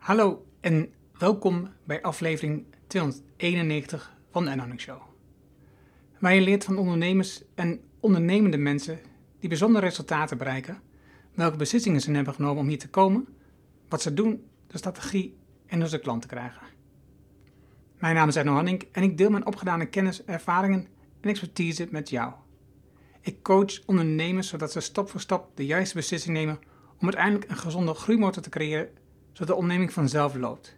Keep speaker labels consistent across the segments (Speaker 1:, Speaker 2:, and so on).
Speaker 1: Hallo en welkom bij aflevering 291 van de Anonymous Show. Waar je leert van ondernemers en ondernemende mensen die bijzondere resultaten bereiken, welke beslissingen ze hebben genomen om hier te komen, wat ze doen, de strategie en hoe ze klanten krijgen. Mijn naam is Erno Hanning en ik deel mijn opgedane kennis, ervaringen en expertise met jou. Ik coach ondernemers zodat ze stap voor stap de juiste beslissing nemen om uiteindelijk een gezonde groeimotor te creëren zodat de onderneming vanzelf loopt.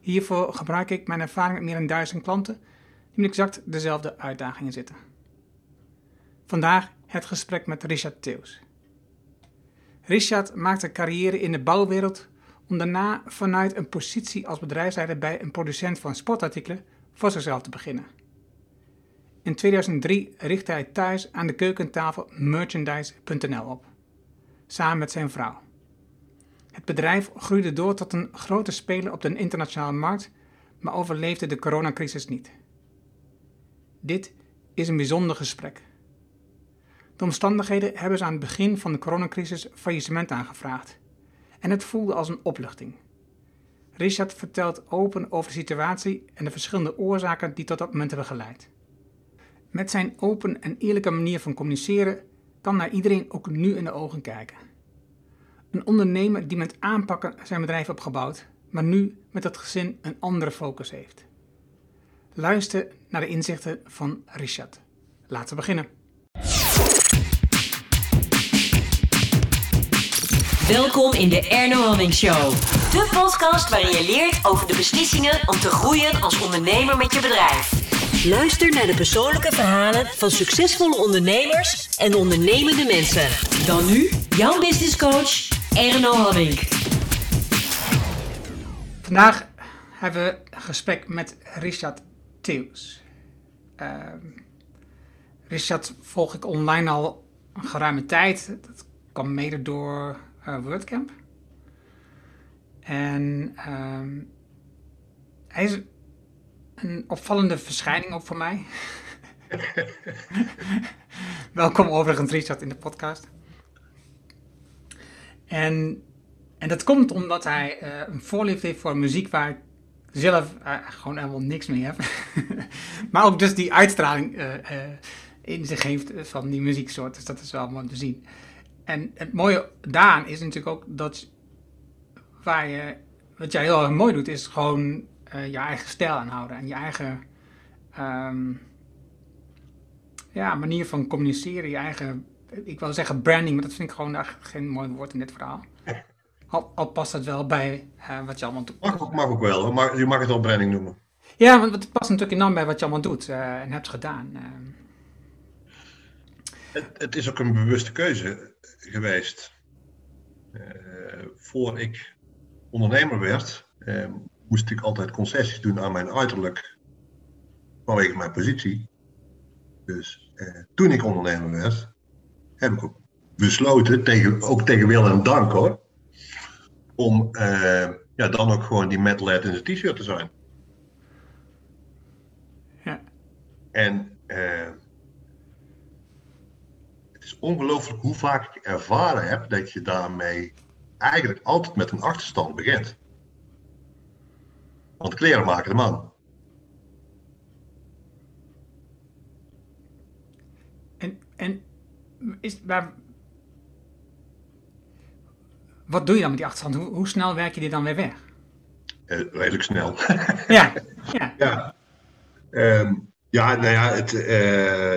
Speaker 1: Hiervoor gebruik ik mijn ervaring met meer dan duizend klanten die met exact dezelfde uitdagingen zitten. Vandaag het gesprek met Richard Theus. Richard maakte carrière in de bouwwereld om daarna vanuit een positie als bedrijfsleider bij een producent van sportartikelen voor zichzelf te beginnen. In 2003 richtte hij thuis aan de keukentafel merchandise.nl op, samen met zijn vrouw. Het bedrijf groeide door tot een grote speler op de internationale markt, maar overleefde de coronacrisis niet. Dit is een bijzonder gesprek. De omstandigheden hebben ze aan het begin van de coronacrisis faillissement aangevraagd. En het voelde als een opluchting. Richard vertelt open over de situatie en de verschillende oorzaken die tot dat moment hebben geleid. Met zijn open en eerlijke manier van communiceren kan naar iedereen ook nu in de ogen kijken. Een ondernemer die met aanpakken zijn bedrijf opgebouwd, maar nu met het gezin een andere focus heeft. Luister naar de inzichten van Richard. Laten we beginnen.
Speaker 2: Welkom in de Erno Hamming Show. De podcast waarin je leert over de beslissingen om te groeien als ondernemer met je bedrijf. Luister naar de persoonlijke verhalen van succesvolle ondernemers en ondernemende mensen. Dan nu jouw business coach Erno Hamming.
Speaker 1: Vandaag hebben we een gesprek met Richard Theus. Uh, Richard volg ik online al een geruime tijd. Dat kwam mede door uh, WordCamp. En uh, hij is een opvallende verschijning ook voor mij. Welkom overigens Richard in de podcast. En, en dat komt omdat hij uh, een voorliefde heeft voor muziek waar ik zelf uh, gewoon helemaal niks mee heb. maar ook dus die uitstraling uh, in zich heeft van die muzieksoort. Dus dat is wel mooi te zien. En het mooie daaraan is natuurlijk ook dat waar je, wat jij heel erg mooi doet, is gewoon je eigen stijl aanhouden en je eigen um, ja, manier van communiceren, je eigen ik wil zeggen branding, maar dat vind ik gewoon eigenlijk geen mooi woord in dit verhaal. Al, al past dat wel bij uh, wat je allemaal doet.
Speaker 3: Mag ook, mag ook wel, maar je mag het wel branding noemen.
Speaker 1: Ja, want het past natuurlijk enorm bij wat je allemaal doet uh, en hebt gedaan. Uh.
Speaker 3: Het, het, is ook een bewuste keuze geweest. voor ik ondernemer werd, moest ik altijd concessies doen aan mijn uiterlijk vanwege mijn positie. Dus toen ik ondernemer werd, heb ik besloten, tegen, ook tegen wil en dank hoor, om uh, ja, dan ook gewoon die metalhead in zijn t-shirt te zijn.
Speaker 1: Ja.
Speaker 3: En uh, het is ongelooflijk hoe vaak ik ervaren heb dat je daarmee eigenlijk altijd met een achterstand begint. Want kleren maken de man.
Speaker 1: En, en is, waar, wat doe je dan met die achterstand? Hoe, hoe snel werk je die dan weer weg?
Speaker 3: Uh, redelijk snel.
Speaker 1: ja, ja.
Speaker 3: Ja, um, ja nou ja, het, uh,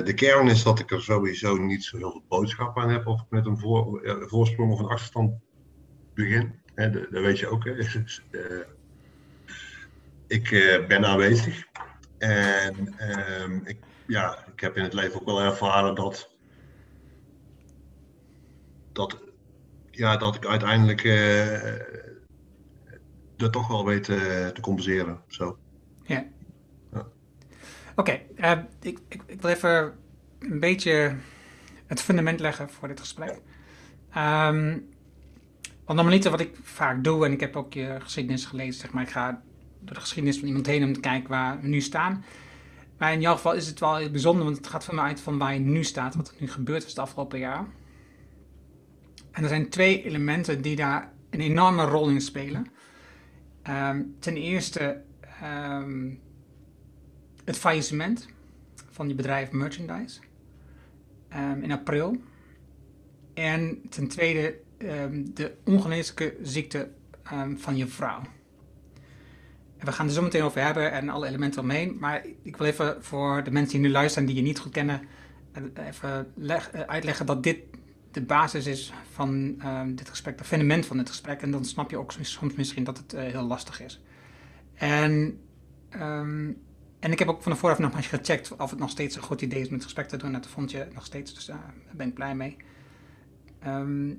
Speaker 3: de kern is dat ik er sowieso niet zo heel veel boodschap aan heb of ik met een voor, uh, voorsprong of een achterstand begin. Hè, dat, dat weet je ook. Hè. ik ben aanwezig en um, ik, ja, ik heb in het leven ook wel ervaren dat dat, ja, dat ik uiteindelijk uh, er toch wel weet uh, te compenseren. Zo.
Speaker 1: Ja. ja. Oké, okay, uh, ik, ik, ik, wil even een beetje het fundament leggen voor dit gesprek. Um, want normaliter wat ik vaak doe, en ik heb ook je geschiedenis gelezen, zeg maar, ik ga door de geschiedenis van iemand heen om te kijken waar we nu staan. Maar in jouw geval is het wel heel bijzonder, want het gaat van mij uit van waar je nu staat, wat er nu gebeurd is het afgelopen jaar. En er zijn twee elementen die daar een enorme rol in spelen. Ehm, ten eerste ehm, het faillissement van je bedrijf Merchandise ehm, in april. En ten tweede de ongeneeslijke ziekte van je vrouw. We gaan er zo meteen over hebben en alle elementen omheen. Maar ik wil even voor de mensen die nu luisteren die je niet goed kennen, eh, even eh, uitleggen dat dit de basis is van ehm, dit gesprek, het fundament van dit gesprek. En dan snap je ook soms misschien dat het eh, heel lastig is. En, ehm, en ik heb ook van de vooraf nog eens gecheckt of het nog steeds een goed idee is met het gesprek te doen. En dat vond je nog steeds, dus daar ben ik blij mee. Ehm,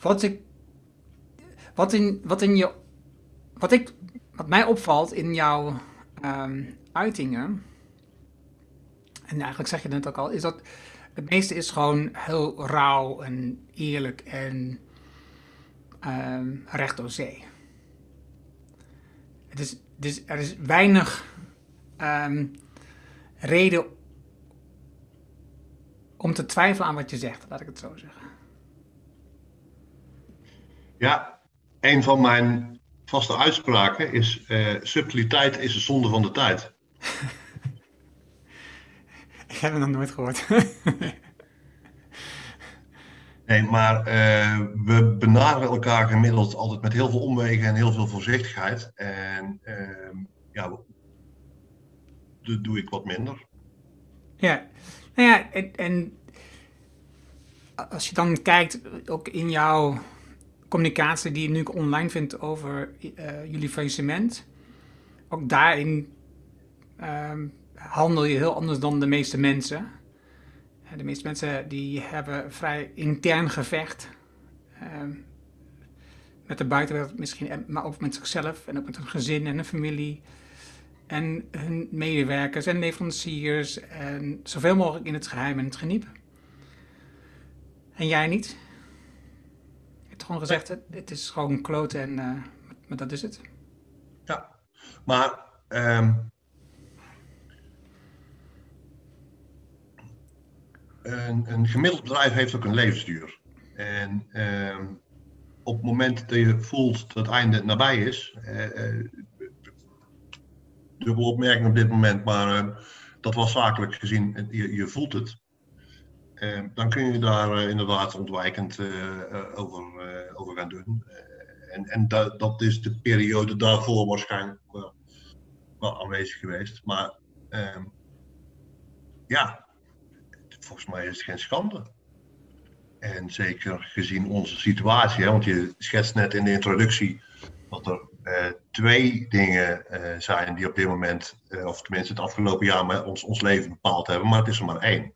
Speaker 1: wat ik. Wat in, wat in je. Wat, ik, wat mij opvalt in jouw uitingen. En eigenlijk zeg je het ook al, is dat het meeste is gewoon heel rauw en eerlijk en um, recht door zee. Het is, dus er is weinig um, reden om te twijfelen aan wat je zegt, laat ik het zo zeggen.
Speaker 3: Ja, een van mijn vaste uitspraken is: uh, subtiliteit is de zonde van de tijd.
Speaker 1: Ik heb het nog nooit gehoord.
Speaker 3: nee, maar uh, we benaderen elkaar gemiddeld altijd met heel veel omwegen en heel veel voorzichtigheid. En uh, ja, dat doe ik wat minder.
Speaker 1: Ja, nou ja, en, en als je dan kijkt, ook in jouw communicatie die je nu online vindt over uh, jullie faillissement, ook daarin ehm, handel je heel anders dan de meeste mensen. De meeste mensen die hebben vrij intern gevecht. Uh, met de buitenwereld misschien, maar ook met zichzelf en ook met hun gezin en hun familie. En hun medewerkers en leveranciers. En zoveel mogelijk in het geheim en het geniep. En jij niet? Je hebt gewoon gezegd, het, het is gewoon kloten en uh, maar dat is het.
Speaker 3: Ja, maar um, een, een gemiddeld bedrijf heeft ook een levensduur. En ehm, op het moment dat je voelt dat het einde nabij is, uh, dubbele opmerking op dit moment, maar uh, dat was zakelijk gezien, je, je voelt het. Ehm, dan kun je daar inderdaad ontwijkend over, over gaan doen. en en dat, dat is de periode daarvoor waarschijnlijk wel, wel aanwezig geweest. Maar ehm, ja, volgens mij is het geen schande. En zeker gezien onze situatie, hè, want je schetst net in de introductie dat er uh, twee dingen uh, zijn die op dit moment, uh, of tenminste het afgelopen jaar, met ons, ons leven bepaald hebben, maar het is er maar één.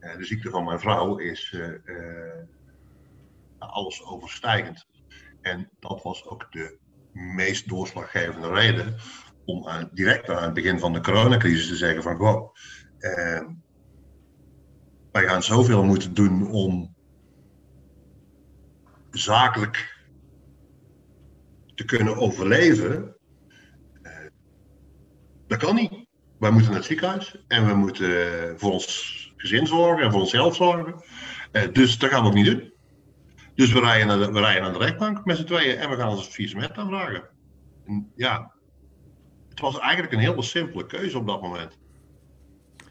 Speaker 3: de ziekte van mijn vrouw is alles overstijgend. En dat was ook de meest doorslaggevende reden om direct aan het begin van de coronacrisis te zeggen van, wow, wij gaan zoveel moeten doen om zakelijk te kunnen overleven. Uh, dat kan niet. Wij moeten naar het ziekenhuis en we moeten voor ons gezin zorgen en voor onszelf zorgen. Uh, dus dat gaan we ook niet doen. Dus we rijden naar de, we rijden naar de rechtbank met z'n tweeën en we gaan ons visum aanvragen. En ja, het was eigenlijk een hele simpele keuze op dat moment.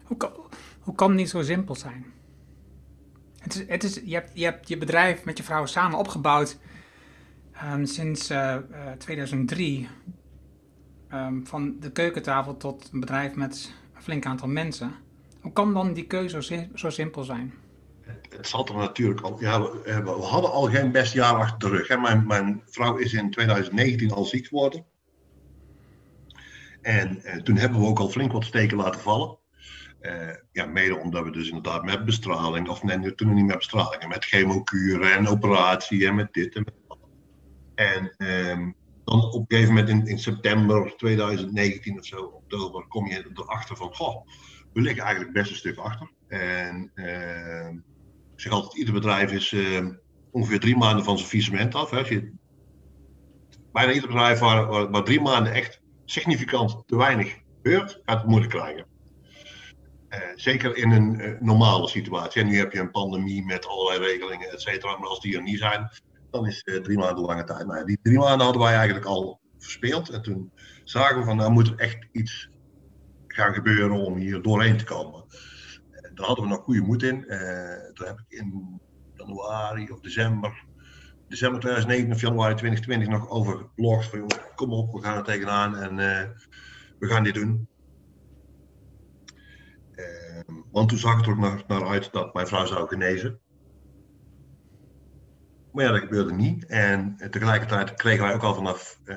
Speaker 1: Hoe kan, hoe kan het niet zo simpel zijn? Het is, het is, je, hebt, je bedrijf met je vrouw samen opgebouwd um, sinds uh, uh, 2003. Um, van de keukentafel tot een bedrijf met een flink aantal mensen. Hoe kan dan die keuze zo, simpel zijn?
Speaker 3: Het zat er natuurlijk al. Ja, we, we, hadden al geen best jaar achter de rug. Hè. Mijn, mijn vrouw is in 2019 al ziek geworden. En uh, toen hebben we ook al flink wat steken laten vallen. Uh, ja, mede omdat we dus inderdaad met bestraling, of nee, toen niet met bestraling, met chemokuren en operatie en met dit en met dat. En um, dan op een gegeven moment in, in, september 2019 of zo, oktober, kom je erachter van, goh, we liggen eigenlijk best een stuk achter. En uh, ik zeg altijd, ieder bedrijf is uh, ongeveer drie maanden van zijn visement af. Hè. Als je, bijna ieder bedrijf waar, waar, waar drie maanden echt significant te weinig gebeurt, gaat het moeilijk krijgen. Uh, zeker in een uh, normale situatie. En nu heb je een pandemie met allerlei regelingen, et cetera. Maar als die er niet zijn, dan is uh, drie maanden lange tijd. Nou, die drie maanden hadden wij eigenlijk al verspeeld. En toen zagen we van, nou moet er echt iets gaan gebeuren om hier doorheen te komen. En daar hadden we nog goede moed in. toen heb ik in januari of december december 2019 of januari 2020 nog over geblogd. Van kom op, we gaan er tegenaan en uh, we gaan dit doen. Uh, want toen zag het er ook naar, naar, uit dat mijn vrouw zou genezen. Maar ja, dat gebeurde niet. En tegelijkertijd kregen wij ook al vanaf uh,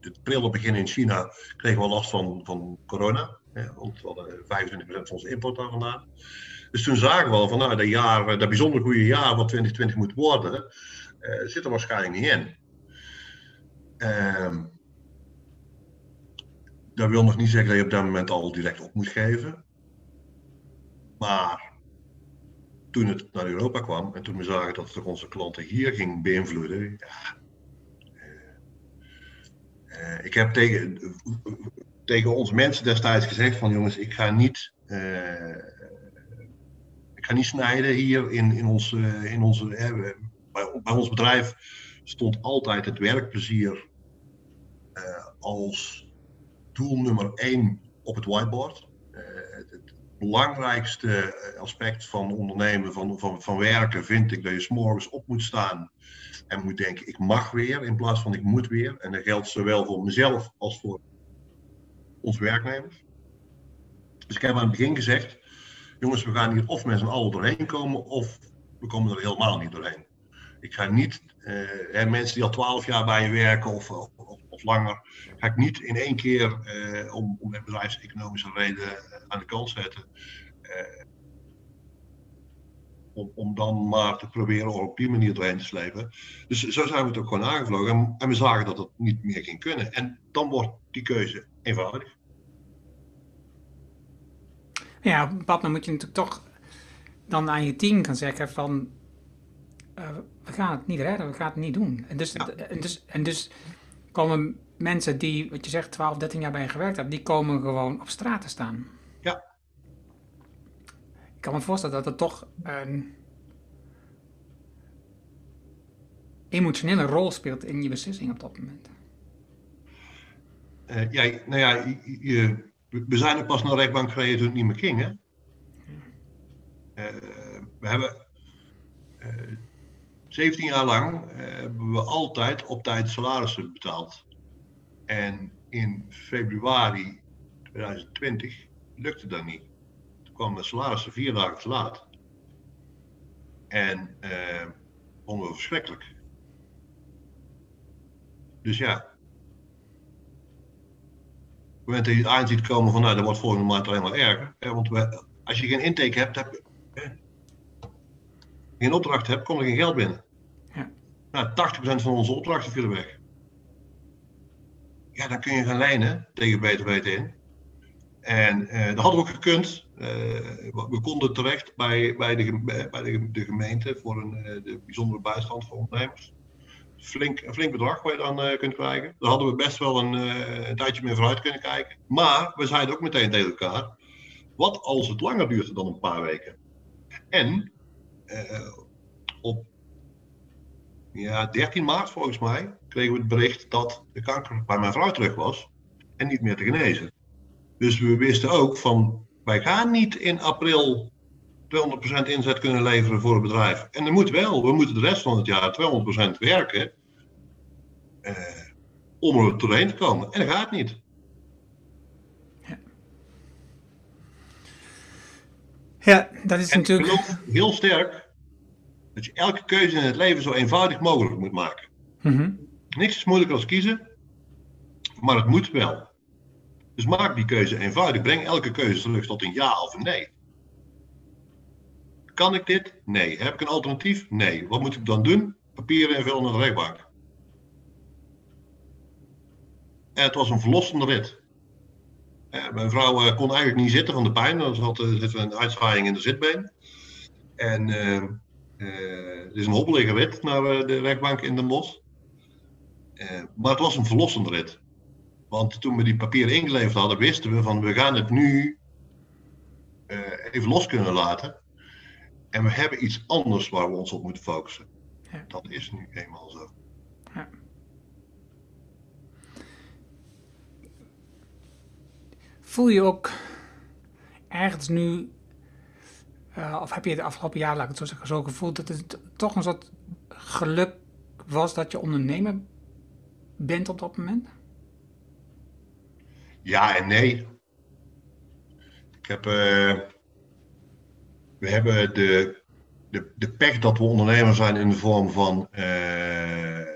Speaker 3: het prille begin in China kregen we last van, van corona. Ja, want we hadden 25% van onze import daar vandaan. Dus toen zagen we al van nou, dat, jaar, dat bijzonder goede jaar wat 2020 moet worden, zit er waarschijnlijk niet in. Uh, dat wil nog niet zeggen dat je op dat moment al direct op moet geven. Maar toen het naar Europa kwam en toen we zagen dat het onze klanten hier ging beïnvloeden, ja, uh, ik heb tegen, tegen onze mensen destijds gezegd van jongens, ik ga niet, uh, ik niet snijden hier in, in, ons, in onze, bij, ons bedrijf stond altijd het werkplezier als doel nummer één op het whiteboard. Belangrijkste aspect van ondernemen, van, van, van werken, vind ik dat je s'morgens op moet staan en moet denken: ik mag weer in plaats van ik moet weer. En dat geldt zowel voor mezelf als voor onze werknemers. Dus ik heb aan het begin gezegd: jongens, we gaan hier of met z'n allen doorheen komen, of we komen er helemaal niet doorheen. Ik ga niet, uh, mensen die al twaalf jaar bij je werken of, of, langer, ga ik niet in één keer uh, om, om met bedrijfseconomische redenen aan de kant zetten. Uh, om, om, dan maar te proberen op die manier doorheen te slepen. Dus zo zijn we het ook gewoon aangevlogen. En, en we zagen dat het niet meer ging kunnen. En dan wordt die keuze eenvoudig.
Speaker 1: Ja, op een bepaald moment moet je natuurlijk toch dan aan je team gaan zeggen van uh, we gaan het niet redden, we gaan het niet doen. En dus, en dus, en dus komen mensen die, wat je zegt, 12, 13 jaar bij je gewerkt hebben, die komen gewoon op straat te staan.
Speaker 3: Ja.
Speaker 1: Ik kan me voorstellen dat het toch een emotionele rol speelt in je beslissing op dat moment.
Speaker 3: Uh, ja, nou ja, je, we zijn er pas naar de rechtbank gereden toen het niet meer ging, hè? Uh, we hebben 17 jaar lang eh, hebben we altijd op tijd salarissen betaald. En in februari 2020 lukte dat niet. Toen kwamen de salarissen vier dagen te laat. En uh, vonden we verschrikkelijk. Dus ja. Op het moment dat je komen van nou, dat wordt volgende maand alleen maar erger. Hè, want we, als je geen intake hebt, heb geen opdracht hebt, komt er geen geld binnen. Nou, 80% van onze opdrachten vielen weg. Ja, dan kun je gaan lijnen tegen beter weten in. En uh, dat hadden we ook gekund. Uh, we konden terecht bij, bij, de, bij de, de gemeente voor een uh, de bijzondere bijstand voor ondernemers. Flink, een flink bedrag waar je dan kunt krijgen. Daar hadden we best wel een, een tijdje meer vooruit kunnen kijken. Maar we zeiden ook meteen tegen elkaar: wat als het langer duurt dan een paar weken? En op ja, 13 maart volgens mij, kregen we het bericht dat de kanker bij mijn vrouw terug was en niet meer te genezen. Dus we wisten ook van, wij gaan niet in april 200% inzet kunnen leveren voor het bedrijf. En dat moet wel, we moeten de rest van het jaar 200% werken eh, om er doorheen te komen. En dat gaat niet.
Speaker 1: Ja, ja dat is natuurlijk...
Speaker 3: Heel sterk dat je elke keuze in het leven zo eenvoudig mogelijk moet maken.
Speaker 1: Mm
Speaker 3: Niks is moeilijker als kiezen, maar het moet wel. Dus maak die keuze eenvoudig. Breng elke keuze terug tot een ja of een nee. Kan ik dit? Nee. Heb ik een alternatief? Nee. Wat moet ik dan doen? Papieren invullen naar de rechtbank. En het was een verlossende rit. Mijn vrouw eh, kon eigenlijk niet zitten van de pijn. Er zat uh, een uitzaaiing in de zitbeen. En het is een hobbelige rit naar de rechtbank in Den Bosch. Maar het was een verlossende rit. Want toen we die papieren ingeleverd hadden, wisten we van we gaan het nu even los kunnen laten. En we hebben iets anders waar we ons op moeten focussen. Ja. Dat is nu eenmaal zo.
Speaker 1: Ja. Voel je ook ergens nu, uh, of heb je de afgelopen jaar, laat ik het zo zeggen, zo gevoeld dat het toch een soort geluk was dat je ondernemer bent op dat moment?
Speaker 3: Ja en nee. Ik heb, uh, we hebben de, de, de pech dat we ondernemer zijn in de vorm van uh,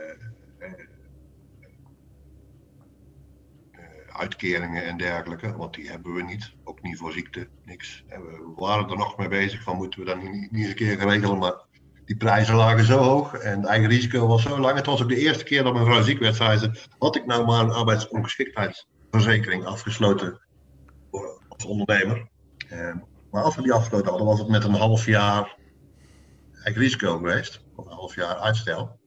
Speaker 3: uitkeringen en dergelijke, want die hebben we niet. Ook niet voor ziekte, niks. En we waren er nog mee bezig van moeten we dat niet, niet eens een keer regelen, maar die prijzen lagen zo hoog en het eigen risico was zo lang. Het was ook de eerste keer dat mijn vrouw ziek werd, zei ze, had ik nou maar een arbeidsongeschiktheidsverzekering afgesloten als ondernemer. Ehm, maar als we die afgesloten hadden, was het met een half jaar eigen risico geweest, of een half jaar uitstel.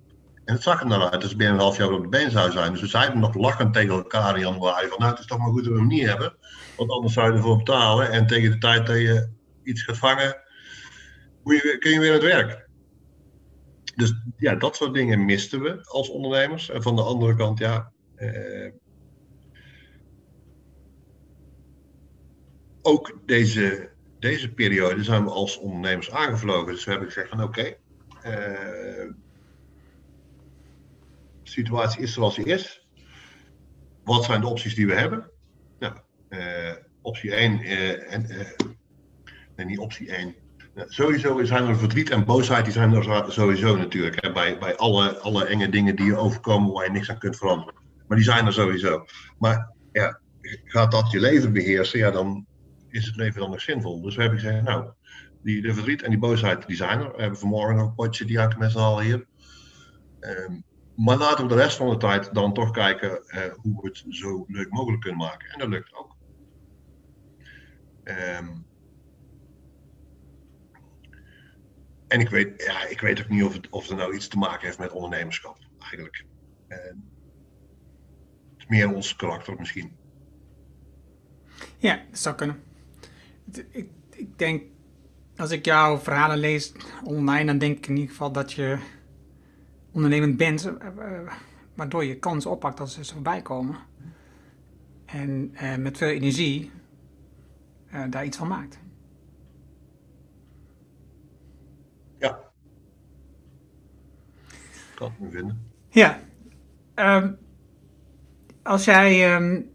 Speaker 3: En het zag er naar uit dat ze binnen een half jaar op de been zou zijn. Dus we zeiden nog lachend tegen elkaar in januari van nou het is toch maar goed dat we hem niet hebben. Want anders zou je ervoor betalen. En tegen de tijd dat je iets gaat vangen, kun je weer aan het werk. Dus ja, dat soort dingen misten we als ondernemers. En van de andere kant, ja. Eh, ook deze, deze periode zijn we als ondernemers aangevlogen. Dus we hebben gezegd van oké, eh, de situatie is zoals die is. Wat zijn de opties die we hebben? Nou, uh, optie 1, uh, en, nee, niet optie 1 sowieso zijn er verdriet en boosheid, die zijn er sowieso natuurlijk. Hè, bij bij alle, alle enge dingen die je overkomen waar je niks aan kunt veranderen. Maar die zijn er sowieso. Maar ja, gaat dat je leven beheersen, ja, dan is het leven dan nog zinvol. Dus we hebben gezegd, nou, die, de verdriet en die boosheid, die zijn er. We hebben vanmorgen nog een potje die uit met z'n allen hier. Um, maar laten we de rest van de tijd dan toch kijken uh, hoe we het zo leuk mogelijk kunnen maken. En dat lukt ook. Um, En ik weet, ja, ik weet ook niet of het, of het nou iets te maken heeft met ondernemerschap, eigenlijk. is meer ons karakter misschien.
Speaker 1: Ja, dat zou kunnen. Ik, ik denk, als ik jouw verhalen lees online, dan denk ik in ieder geval dat je ondernemend bent, eh, eh, waardoor je kansen oppakt als ze voorbij komen. En uh, met veel energie uh, daar iets van maakt.
Speaker 3: kan me vinden.
Speaker 1: Ja. Um, als jij. Um,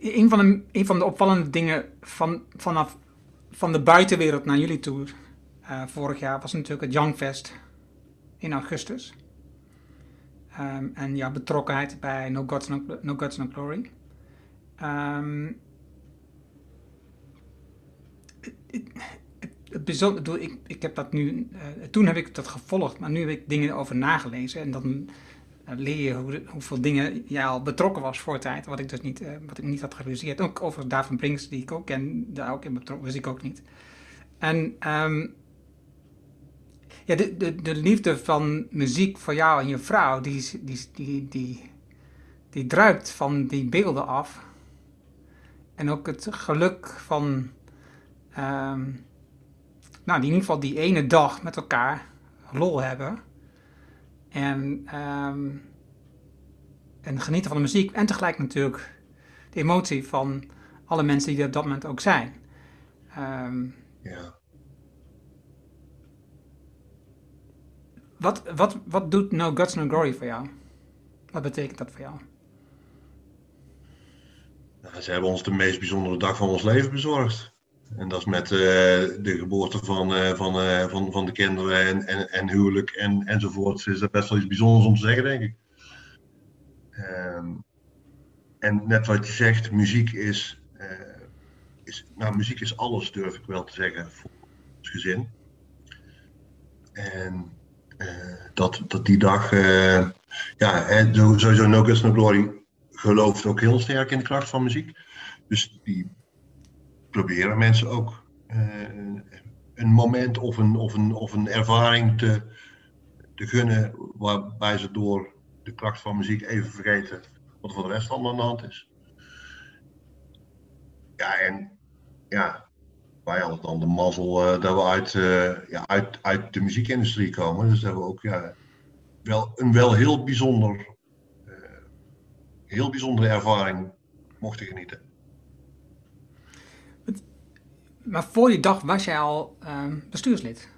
Speaker 1: een, van de, een van de opvallende dingen van, vanaf van de buitenwereld naar jullie toe. Uh, vorig jaar was natuurlijk het Youngfest in augustus. Um, en jouw betrokkenheid bij No Gods No, Gods, no Glory. Um, het bijzonder, ik, ik heb dat nu, uh, toen heb ik dat gevolgd, maar nu heb ik dingen over nagelezen. En dan uh, leer je hoe, hoeveel dingen jij al betrokken was voor tijd, wat ik dus niet, uh, wat ik niet had gerealiseerd. Ook over David Brinks, die ik ook ken, daar ook in betrokken, wist ik ook niet. En um, ja, de, de, de liefde van muziek voor jou en je vrouw, die, die, die, die, die druipt van die beelden af. En ook het geluk van... Um, nou, in ieder geval die ene dag met elkaar lol hebben. En, um, en genieten van de muziek. En tegelijk natuurlijk de emotie van alle mensen die er op dat moment ook zijn. Um, ja. Wat, wat, wat doet No Guts No Glory voor jou? Wat betekent dat voor jou?
Speaker 3: Nou, ze hebben ons de meest bijzondere dag van ons leven bezorgd. En dat is met uh, de geboorte van, uh, van, uh, van, van de kinderen en, en, en huwelijk en, enzovoort. Is dat best wel iets bijzonders om te zeggen, denk ik. Um, en net wat je zegt, muziek is, is, nou, muziek is alles, durf ik wel te zeggen, voor ons gezin. En dat, dat die dag, ja, hè, sowieso No Guts No Glory gelooft ook heel sterk in de kracht van muziek. Dus die proberen mensen ook uh, een moment of een, of een, of een ervaring te, te gunnen waarbij ze door de kracht van muziek even vergeten wat er voor de rest allemaal aan de hand is. Ja, en ja, wij hadden dan de mazzel uh, dat we uit, uh, ja, uit, uit de muziekindustrie komen. Dus dat we ook ja, wel, een wel heel bijzonder, heel bijzondere ervaring mochten genieten.
Speaker 1: Maar voor die dag was jij al ehm, bestuurslid?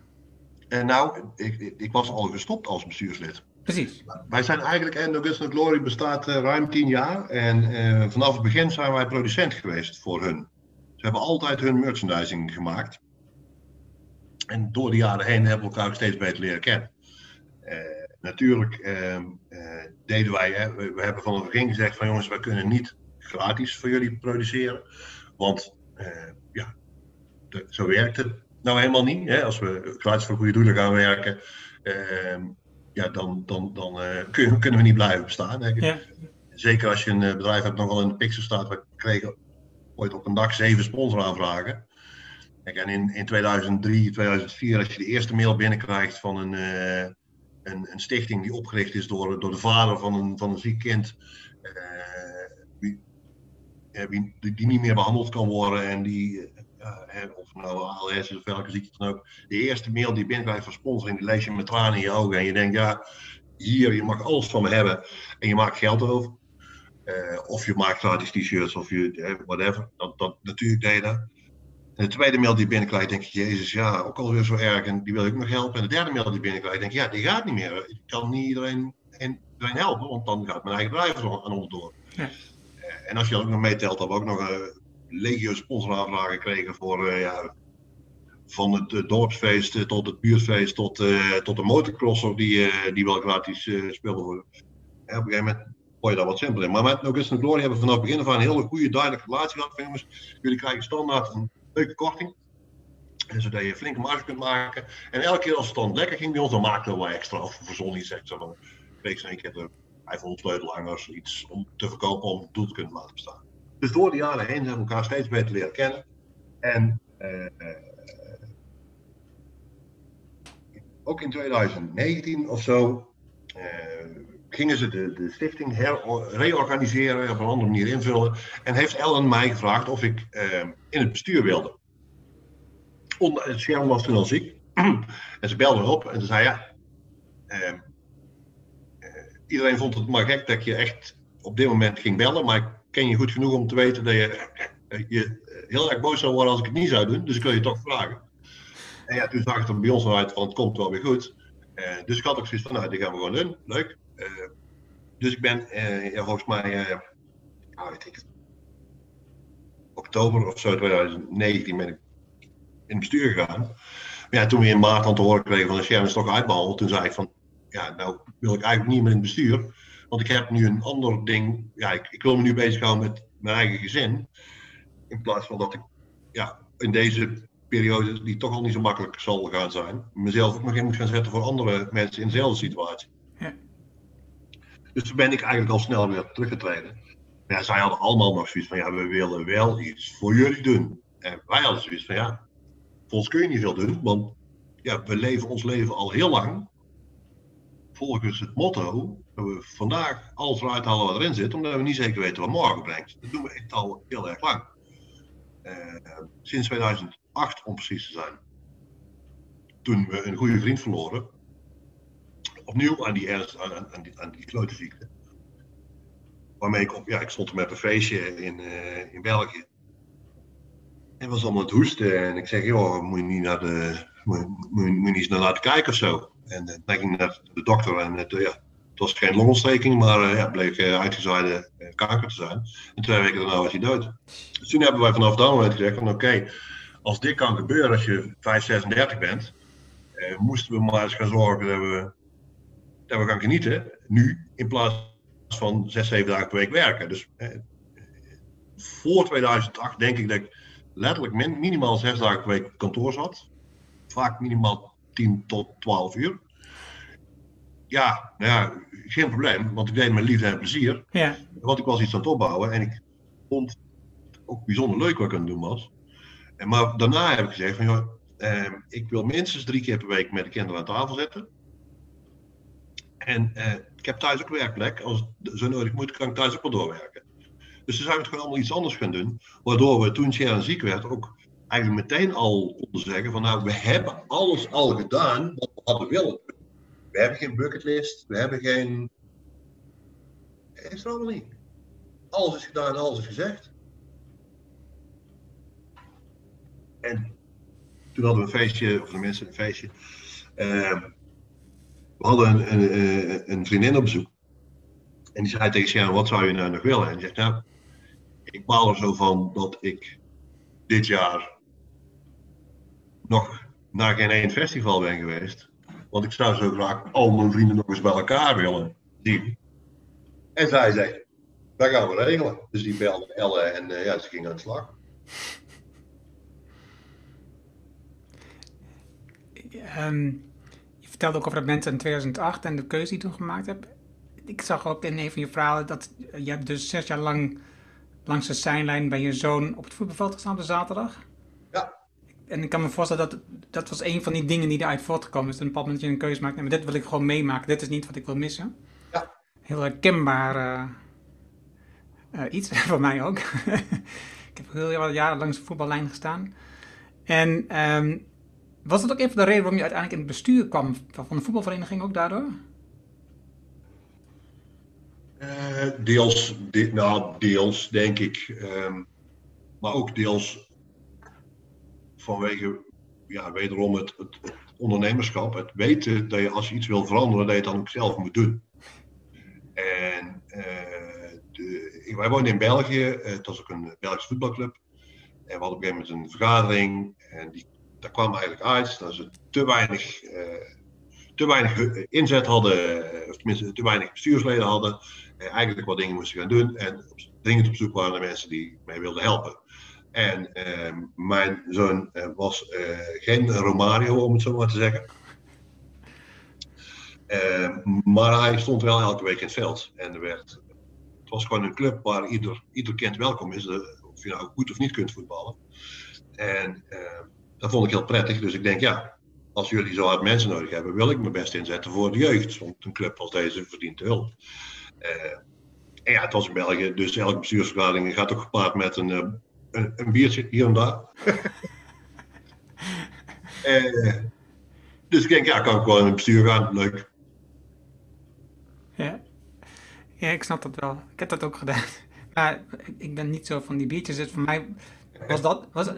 Speaker 3: En nou, ik, ik, ik was al gestopt als bestuurslid.
Speaker 1: Precies.
Speaker 3: Wij zijn eigenlijk, en Augustin Glory bestaat uh, ruim tien jaar. En vanaf het begin zijn wij producent geweest voor hun. Hebben altijd hun merchandising gemaakt. En door de jaren heen hebben we elkaar steeds beter leren kennen. Uh, natuurlijk ehm, deden wij, hè, we, we, hebben van het begin gezegd van jongens, wij kunnen niet gratis voor jullie produceren. Want ja, de, zo werkt het nou helemaal niet. Hè? Als we gratis voor goede doelen gaan werken, ehm, ja, dan, dan, dan kun, kunnen we niet blijven bestaan. Hè? Ja. Zeker als je een eh, bedrijf hebt, nogal in de pixel staat. We kregen ooit op een dag zeven sponsoraanvragen. Kijk, en in, in 2003, 2004, als je de eerste mail binnenkrijgt van een, uh, een, een, stichting die opgericht is door, door de vader van een, van een ziek kind, wie, die, die, niet meer behandeld kan worden en die of nou ALS of welke ziekte dan ook. De eerste mail die binnenkrijgt van sponsoring, die lees je met tranen in je ogen. En je denkt, ja, hier, je mag alles van me hebben. En je maakt geld over. Uh, of je maakt gratis t-shirts of je, whatever. Dat, dat, natuurlijk deed dat. En de tweede mail die binnenkrijgt, denk je, Jezus, ja, ook alweer zo erg. En die wil ik nog helpen. En de derde mail die binnenkrijgt, denk je, ja, die gaat niet meer. Ik kan niet iedereen, iedereen helpen, want dan gaat mijn eigen bedrijf er aan onderdoor. Ja. Uh, en als je dat ook nog meetelt, dan we ook nog uh, legio sponsoraanvragen kregen voor ja, van het dorpsfeest tot het buurtfeest tot, tot de motocrosser die, die wel gratis speelde. Voor. op een gegeven moment gooi je dat wat simpeler in. Maar met Augustin Glory hebben we vanaf het begin aan een hele goede, duidelijke relatie gehad. Jongens, jullie krijgen standaard een leuke korting. En zodat je flinke marge kunt maken. En elke keer als het dan lekker ging bij ons, dan maakten we wel extra. Of verzon iets extra. Dan kreeg ze een keer de 500 sleutelhangers iets om te verkopen om het doel te kunnen laten bestaan. Dus door de jaren heen hebben we elkaar steeds beter leren kennen. En uh, ook in 2019 of zo uh, gingen ze de, de stichting reorganiseren, op een andere manier invullen. En heeft Ellen mij gevraagd of ik in het bestuur wilde. Onder, Sharon was toen al ziek. en ze belde op en ze zei ja. iedereen vond het maar gek dat je echt op dit moment ging bellen, maar ken je goed genoeg om te weten dat je, je heel erg boos zou worden als ik het niet zou doen. Dus ik wil je toch vragen. En ja, toen zag het er bij ons uit van het komt wel weer goed. Dus ik had ook zoiets van, nou, die gaan we gewoon doen. Leuk. Uh, dus ik ben ja, volgens mij, ik oktober of zo 2019 ben ik in het bestuur gegaan. Maar ja, toen we in maart aan te horen kregen van de Scherm is toch uitbehandeld, toen zei ik van, ja, nou wil ik eigenlijk niet meer in het bestuur. Want ik heb nu een ander ding. Ja, ik, ik wil me nu bezighouden met mijn eigen gezin. In plaats van dat ik ja, in deze periode, die toch al niet zo makkelijk zal gaan zijn, mezelf ook nog in moet gaan zetten voor andere mensen in dezelfde situatie. Dus toen ben ik eigenlijk al snel weer teruggetreden. Ja, zij hadden allemaal nog zoiets van, ja, we willen wel iets voor jullie doen. En wij hadden zoiets van, ja, voor ons kun je niet veel doen, want ja, we leven ons leven al heel lang volgens het motto dat we vandaag alles eruit halen wat erin zit, omdat we niet zeker weten wat morgen brengt. Dat doen we echt al heel erg lang. Uh, sinds 2008 om precies te zijn. Toen we een goede vriend verloren. Opnieuw aan die, ernst, aan, aan die, aan die. Waarmee ik op, ja, ik stond met een feestje in, uh, in België. En was allemaal het hoesten. En ik zeg, joh, moet je niet naar de, moet, moet, je niet eens naar laten kijken of zo. En uh, dan ging naar de dokter en het, ja, het was geen longontsteking, maar uh, ja, bleek uh, uitgezaaide kanker te zijn. En twee weken daarna was hij dood. Dus toen hebben wij vanaf dat moment gezegd van oké, als dit kan gebeuren als je 5, 36 bent, moesten we maar eens gaan zorgen dat we, we gaan genieten. Nu, in plaats van 6, 7 dagen per week werken. Dus voor 2008 denk ik dat ik letterlijk min, minimaal 6 dagen per week kantoor zat. Vaak minimaal 10 tot 12 uur. Ja, nou ja, geen probleem, want ik deed mijn liefde en plezier. Ja. Want ik was iets aan het opbouwen en ik vond het ook bijzonder leuk wat ik aan het doen was. En maar daarna heb ik gezegd van, joh, eh, ik wil minstens drie keer per week met de kinderen aan tafel zitten. En eh, ik heb thuis ook werkplek. Als het zo nodig moet, kan ik thuis ook wel doorwerken. Dus toen zijn we het gewoon allemaal iets anders gaan doen. Waardoor we toen Sharon ziek werd ook eigenlijk meteen al konden zeggen van nou, we hebben alles al gedaan wat we hadden willen. We hebben geen bucketlist, we hebben geen... Is er allemaal niet. Alles is gedaan, alles is gezegd. En toen hadden we een feestje, of de mensen een feestje. Ehm, we hadden een, een, vriendin op bezoek. En die zei tegen Sharon, wat zou je nou nog willen? En die zegt, nou, ik baal er zo van dat ik dit jaar nog naar geen één festival ben geweest. Want ik zou zo graag al mijn vrienden nog eens bij elkaar willen zien. En zij zei, dat gaan we regelen. Dus die belde Elle en uh, ja, ze ging aan de slag.
Speaker 1: Je vertelde ook over dat mensen in 2008 en de keuze die je toen gemaakt hebt. Ik zag ook in een van je verhalen dat je hebt dus zes jaar lang langs de zijlijn bij je zoon op het voetbalveld gestaan op de zaterdag.
Speaker 3: Ja.
Speaker 1: En ik kan me voorstellen dat dat was een van die dingen die eruit voortgekomen is. Een bepaald moment je een keuze maakt. Nee, maar dit wil ik gewoon meemaken. Dit is niet wat ik wil missen.
Speaker 3: Ja.
Speaker 1: Heel herkenbaar uh, uh, iets voor mij ook. ik heb heel wat jaren langs de voetballijn gestaan. En um, was dat ook een van de redenen waarom je uiteindelijk in het bestuur kwam van de voetbalvereniging ook daardoor?
Speaker 3: Uh, deels, de, nou, deels denk ik. Um, maar ook deels vanwege, ja, wederom het, het, het, ondernemerschap. Het weten dat je als je iets wil veranderen, dat je het dan ook zelf moet doen. En uh, de, wij wonen in België, uh, het was ook een Belgische voetbalclub. En we hadden op een gegeven moment een vergadering en die daar kwam eigenlijk uit dat ze te weinig, uh, te weinig inzet hadden, eh, of tenminste te weinig bestuursleden hadden, en eigenlijk wat dingen moesten gaan doen en dringend op zoek waren naar mensen die mij wilden helpen. En uh, mijn zoon was geen Romario, om het zo maar te zeggen. maar hij stond wel elke week in het veld. En er werd, het was gewoon een club waar ieder, ieder kind welkom is, of je nou goed of niet kunt voetballen. En dat vond ik heel prettig. Dus ik denk, ja, als jullie zo hard mensen nodig hebben, wil ik mijn best inzetten voor de jeugd. Want een club als deze verdient hulp. Uh, en ja, het was in België, dus elke bestuursvergadering gaat ook gepaard met een, uh, een, een, biertje hier en daar. uh, dus ik denk, ja, kan ik wel in het bestuur gaan, leuk.
Speaker 1: Ja. ja, ik snap dat wel. Ik heb dat ook gedaan. Maar ik ben niet zo van die biertjes. Het voor mij was dat, was,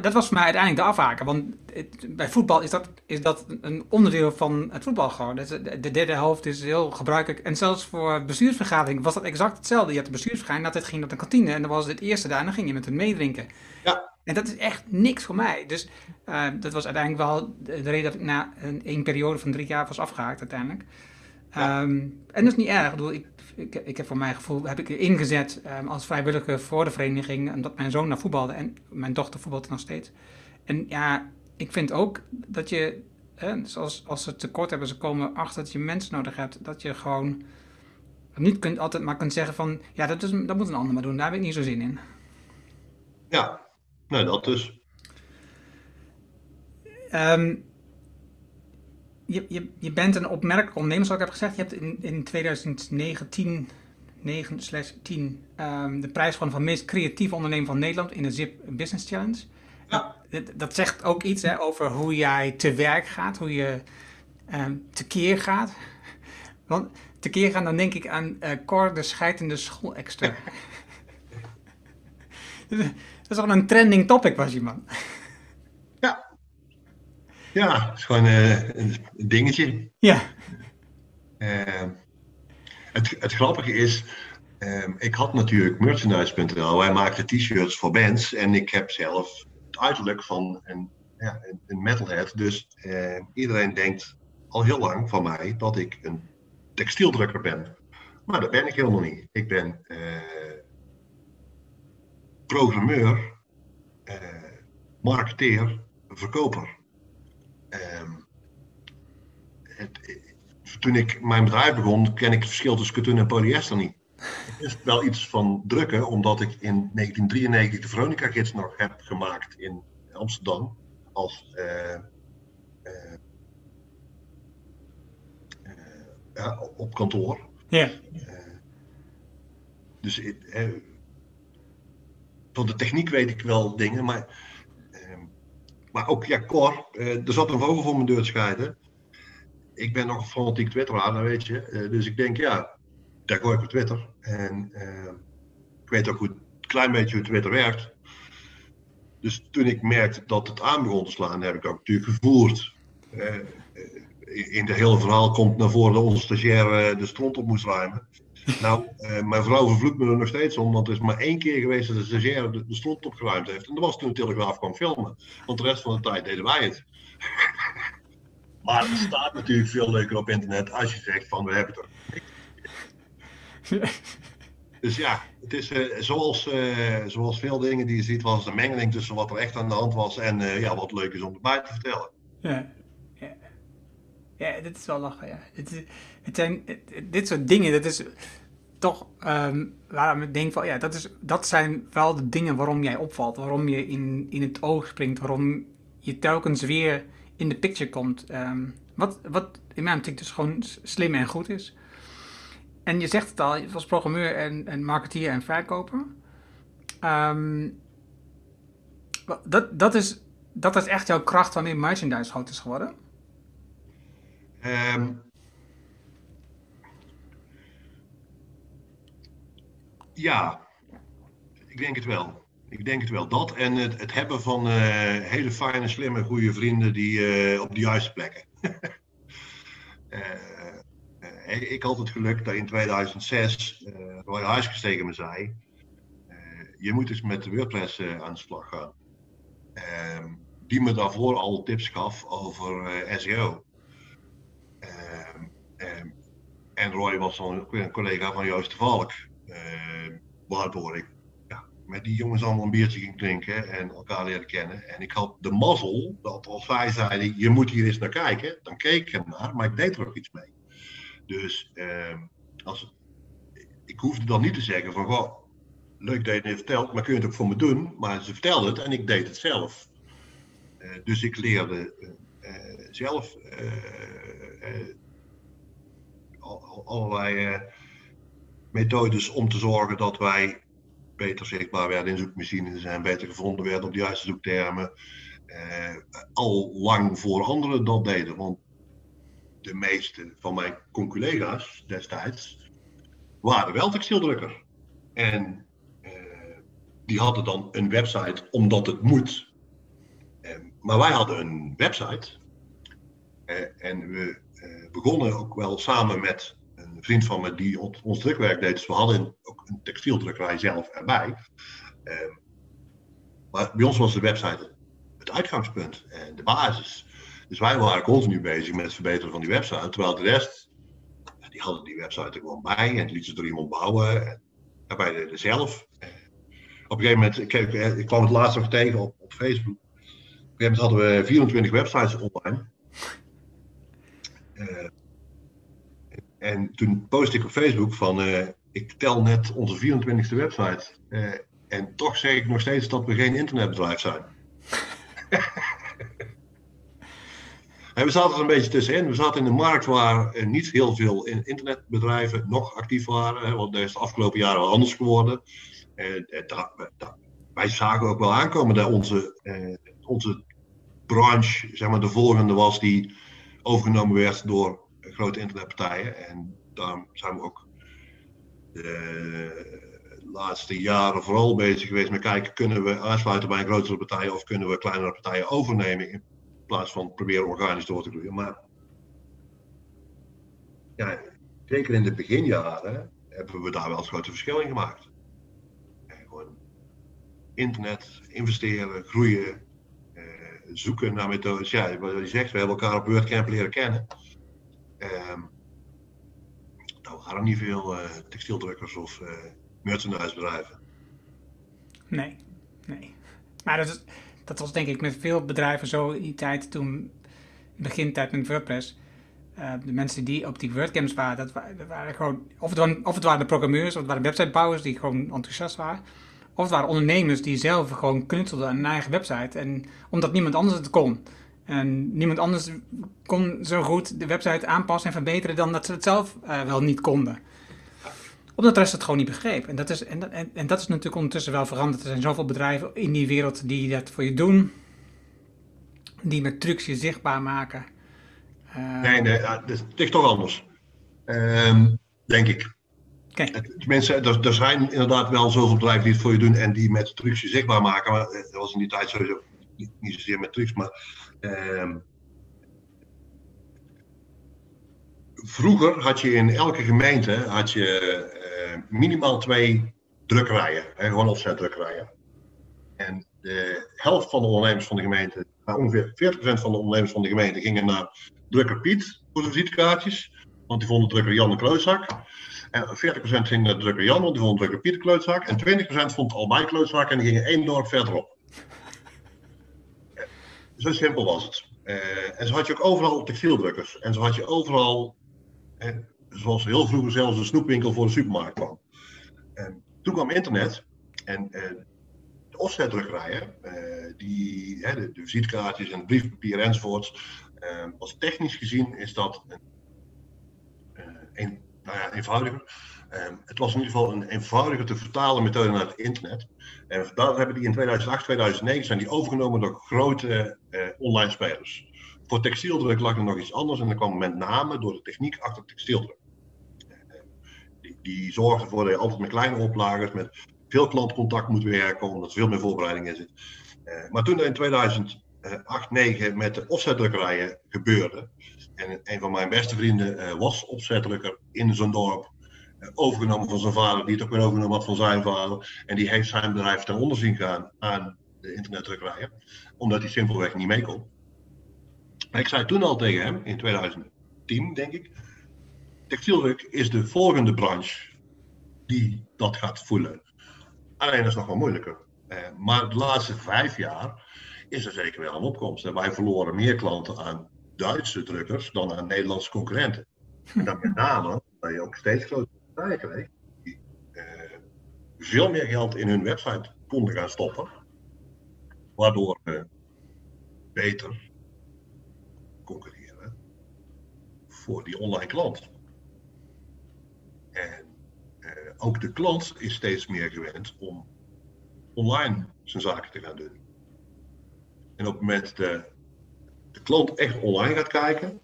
Speaker 1: dat was voor mij uiteindelijk de afhaken. Want het, bij voetbal is dat, is dat een onderdeel van het voetbal gewoon. Dus de derde helft is heel gebruikelijk. En zelfs voor bestuursvergadering was dat exact hetzelfde. Je had de bestuursvergadering, dat ging naar de kantine. En dan was het eerste daar en dan ging je met hem meedrinken.
Speaker 3: Ja.
Speaker 1: En dat is echt niks voor mij. Dus uh, dat was uiteindelijk wel de reden dat ik na een, een periode van drie jaar was afgehaakt uiteindelijk. Ja. Um, en dat is niet erg. Ik, bedoel, ik, ik, ik, heb voor mijn gevoel heb ik ingezet um, als vrijwilliger voor de vereniging. Omdat mijn zoon naar voetbalde en mijn dochter voetbalde nog steeds. En ja, ik vind ook dat je, hè, zoals als ze tekort hebben, ze komen achter dat je mensen nodig hebt. Dat je gewoon niet kunt, altijd maar kunt zeggen van, ja, dat, is, dat moet een ander maar doen. Daar heb ik niet zo zin in.
Speaker 3: Ja, nou dat dus.
Speaker 1: Um, je, je, je bent een opmerkelijk ondernemer, zoals ik heb gezegd. Je hebt in, in 2019 9 10 um, de prijs van van meest creatieve ondernemer van Nederland in de ZIP Business Challenge.
Speaker 3: Ja.
Speaker 1: Dat, dat zegt ook iets hè, over hoe jij te werk gaat, hoe je um, tekeer gaat. Want tekeer gaan, dan denk ik aan uh, Cor de scheidende schoolextra. dat is al een trending topic was je man.
Speaker 3: Ja, het is gewoon uh, een dingetje.
Speaker 1: Ja.
Speaker 3: Uh, het, het grappige is, uh, ik had natuurlijk merchandise.nl. Wij maakten t-shirts voor bands. En ik heb zelf het uiterlijk van een, ja, een metalhead. Dus iedereen denkt al heel lang van mij dat ik een textieldrukker ben. Maar dat ben ik helemaal niet. Ik ben programmeur, marketeer, verkoper. Het, toen ik mijn bedrijf begon, ken ik het verschil tussen katoen en polyester niet. Het is wel iets van drukken, omdat ik in 1993 de Veronica Gids nog heb gemaakt in Amsterdam. Als uh, uh, uh, op kantoor.
Speaker 1: Ja.
Speaker 3: dus van de techniek weet ik wel dingen, maar maar ook, ja, Cor, er zat een vogel voor mijn deur te scheiden. Ik ben nog fanatiek twitteraar, dat weet je. Uh, dus ik denk, ja, daar gooi ik op Twitter. En uh, ik weet ook hoe, een klein beetje hoe Twitter werkt. Dus toen ik merkte dat het aan begon te slaan, heb ik ook natuurlijk gevoerd. Eh, in het hele verhaal komt naar voren dat onze stagiair de stront op moest ruimen. Nou, mijn vrouw vervloekt me er nog steeds om, want er is maar één keer geweest dat de stagiair de, de stront opgeruimd heeft. En dat was toen de Telegraaf kwam filmen. Want de rest van de tijd deden wij het. Maar het staat natuurlijk veel leuker op internet als je zegt van we hebben het er. Dus ja, het is uh, zoals, uh, zoals veel dingen die je ziet, was de mengeling tussen wat er echt aan de hand was en uh, ja, wat leuk is om erbij te vertellen.
Speaker 1: Ja, ja. dit is wel lachen. Ja. Het, het zijn, dit soort dingen, dat is toch um, waarom ik denk van ja, dat, is, dat zijn wel de dingen waarom jij opvalt, waarom je in, in het oog springt, waarom je telkens weer in de picture komt. Um, wat, wat in mijn optiek dus gewoon slim en goed is. En je zegt het al, je was programmeur en, en marketeer en verkoper. Um, dat, dat, is, dat is echt jouw kracht wanneer merchandise groot is geworden?
Speaker 3: Um, ja, ik denk het wel. Ik denk het wel. Dat en het, het hebben van uh, hele fijne, slimme, goede vrienden die uh, op de juiste plekken. uh, ik had het geluk dat in 2006 uh, Roy Huiskes tegen me zei: Je moet eens met de WordPress aan de slag gaan. Ehm, die me daarvoor al tips gaf over SEO. Ehm, ehm, en Roy was dan een collega van Joost de Valk, waardoor ik met die jongens allemaal een biertje ging drinken en elkaar leren kennen. En ik had de mazzel dat als zij zeiden: Je moet hier eens naar kijken, dan keek ik er naar, maar ik deed er ook iets mee. Dus uh, als, ik hoefde dan niet te zeggen van, goh, leuk dat je het heeft verteld, maar kun je het ook voor me doen? Maar ze vertelde het en ik deed het zelf. Uh, dus ik leerde uh, zelf allerlei methodes om te zorgen dat wij beter zichtbaar werden in zoekmachines en beter gevonden werden op de juiste zoektermen. al lang voor anderen dat deden. Want de meeste van mijn collega's destijds waren wel textieldrukker. En uh, die hadden dan een website omdat het moet. Maar wij hadden een website. Uh, en we begonnen ook wel samen met vriend van me die ons, ons drukwerk deed. Dus we hadden ook een textieldrukkerij zelf erbij. maar bij ons was de website het uitgangspunt en de basis. Dus wij waren continu bezig met het verbeteren van die website. Terwijl de rest, die hadden die website er gewoon bij en lieten ze door iemand bouwen. En wij deden zelf. Op een gegeven moment, ik, ik kwam het laatst nog tegen op, op Facebook. Op een gegeven moment hadden we 24 websites online. Uh, en toen postte ik op Facebook van, uh, ik tel net onze 24e website. Uh, en toch zeg ik nog steeds dat we geen internetbedrijf zijn. We zaten er een beetje tussenin. We zaten in een markt waar niet heel veel internetbedrijven nog actief waren. Want dat is de afgelopen jaren wel anders geworden. En, wij zagen ook wel aankomen dat onze, eh, onze branche zeg maar, de volgende was die overgenomen werd door grote internetpartijen. En daar zijn we ook de laatste jaren vooral bezig geweest met kijken, kunnen we aansluiten bij een grotere partij of kunnen we kleinere partijen overnemen in plaats van proberen organisch door te groeien. Maar ja, zeker in de beginjaren hebben we daar wel eens grote verschil in gemaakt. En gewoon internet, investeren, groeien, eh, zoeken naar methodes. Ja, wat je zegt, we hebben elkaar op WordCamp leren kennen. Eh, nou waren niet veel uh, textieldrukkers of uh, merchandisebedrijven.
Speaker 1: Nee, nee. Maar dat is, dat was denk ik met veel bedrijven zo in die tijd toen, begintijd met WordPress. Uh, de mensen die op die WordCamps waren, dat waren, dat waren gewoon, of het, waren, of het waren de programmeurs, of het waren websitebouwers die gewoon enthousiast waren. Of het waren ondernemers die zelf gewoon knutselden aan een eigen website. En omdat niemand anders het kon. En niemand anders kon zo goed de website aanpassen en verbeteren dan dat ze het zelf uh, wel niet konden omdat de rest het gewoon niet begreep. En dat, is, en, en, en dat is natuurlijk ondertussen wel veranderd. Er zijn zoveel bedrijven in die wereld die dat voor je doen. Die met trucs je zichtbaar maken.
Speaker 3: Uh, nee, nee, het is toch anders. Um, denk ik. Okay. Tenminste, er, er, zijn inderdaad wel zoveel bedrijven die het voor je doen en die met trucs je zichtbaar maken. Maar dat was in die tijd sowieso niet, niet zozeer met trucs, maar uh, vroeger had je in elke gemeente had je, uh, minimaal twee drukkerijen, hè, gewoon offsetdrukkerijen. En de helft van de ondernemers van de gemeente, nou, ongeveer 40% van de ondernemers van de gemeente gingen naar drukker Piet voor de visitekaartjes, want die vonden drukker Jan een klootzak. En 40% ging naar drukker Jan, want die vond drukker Piet een klootzak. En 20% vond Albei klootzak en die gingen één dorp verderop. Zo simpel was het. Uh, en zo had je ook overal textieldrukkers. En zo had je overal en zoals heel vroeger zelfs een snoepwinkel voor de supermarkt kwam. En toen kwam internet en uh, de offsetdrukkerijen, uh, die, de, de, visitekaartjes en briefpapier enzovoorts, uh, was technisch gezien is dat een, een nou ja, eenvoudiger. Het was in ieder geval een eenvoudiger te vertalen methode naar het internet. En daar hebben die in 2008, 2009 zijn die overgenomen door grote online spelers. Voor textieldruk lag er nog iets anders en dat kwam met name door de techniek achter textieldruk. Die, die zorgde ervoor dat je altijd met kleine oplagers, met veel klantcontact moet werken, omdat er veel meer voorbereiding in zit. Uh, maar toen er in 2008, 2009 met de offsetdrukkerijen gebeurde, en een van mijn beste vrienden was offsetdrukker in zo'n dorp, overgenomen van zijn vader, die het ook weer overgenomen had van zijn vader, en die heeft zijn bedrijf ten onder zien gaan aan de internetdrukkerijen, omdat hij simpelweg niet mee kon ik zei toen al tegen hem, in 2010 denk ik, textieldruk is de volgende branche die dat gaat voelen. Alleen dat is nog wel moeilijker. Eh, maar de laatste vijf jaar is er zeker wel een opkomst. En wij verloren meer klanten aan Duitse drukkers dan aan Nederlandse concurrenten. En dan met name dat je ook steeds grotere die eh, veel meer geld in hun website konden gaan stoppen. Waardoor we beter concurreren voor die online klant. En eh, ook de klant is steeds meer gewend om online zijn zaken te gaan doen. En op het moment dat de klant echt online gaat kijken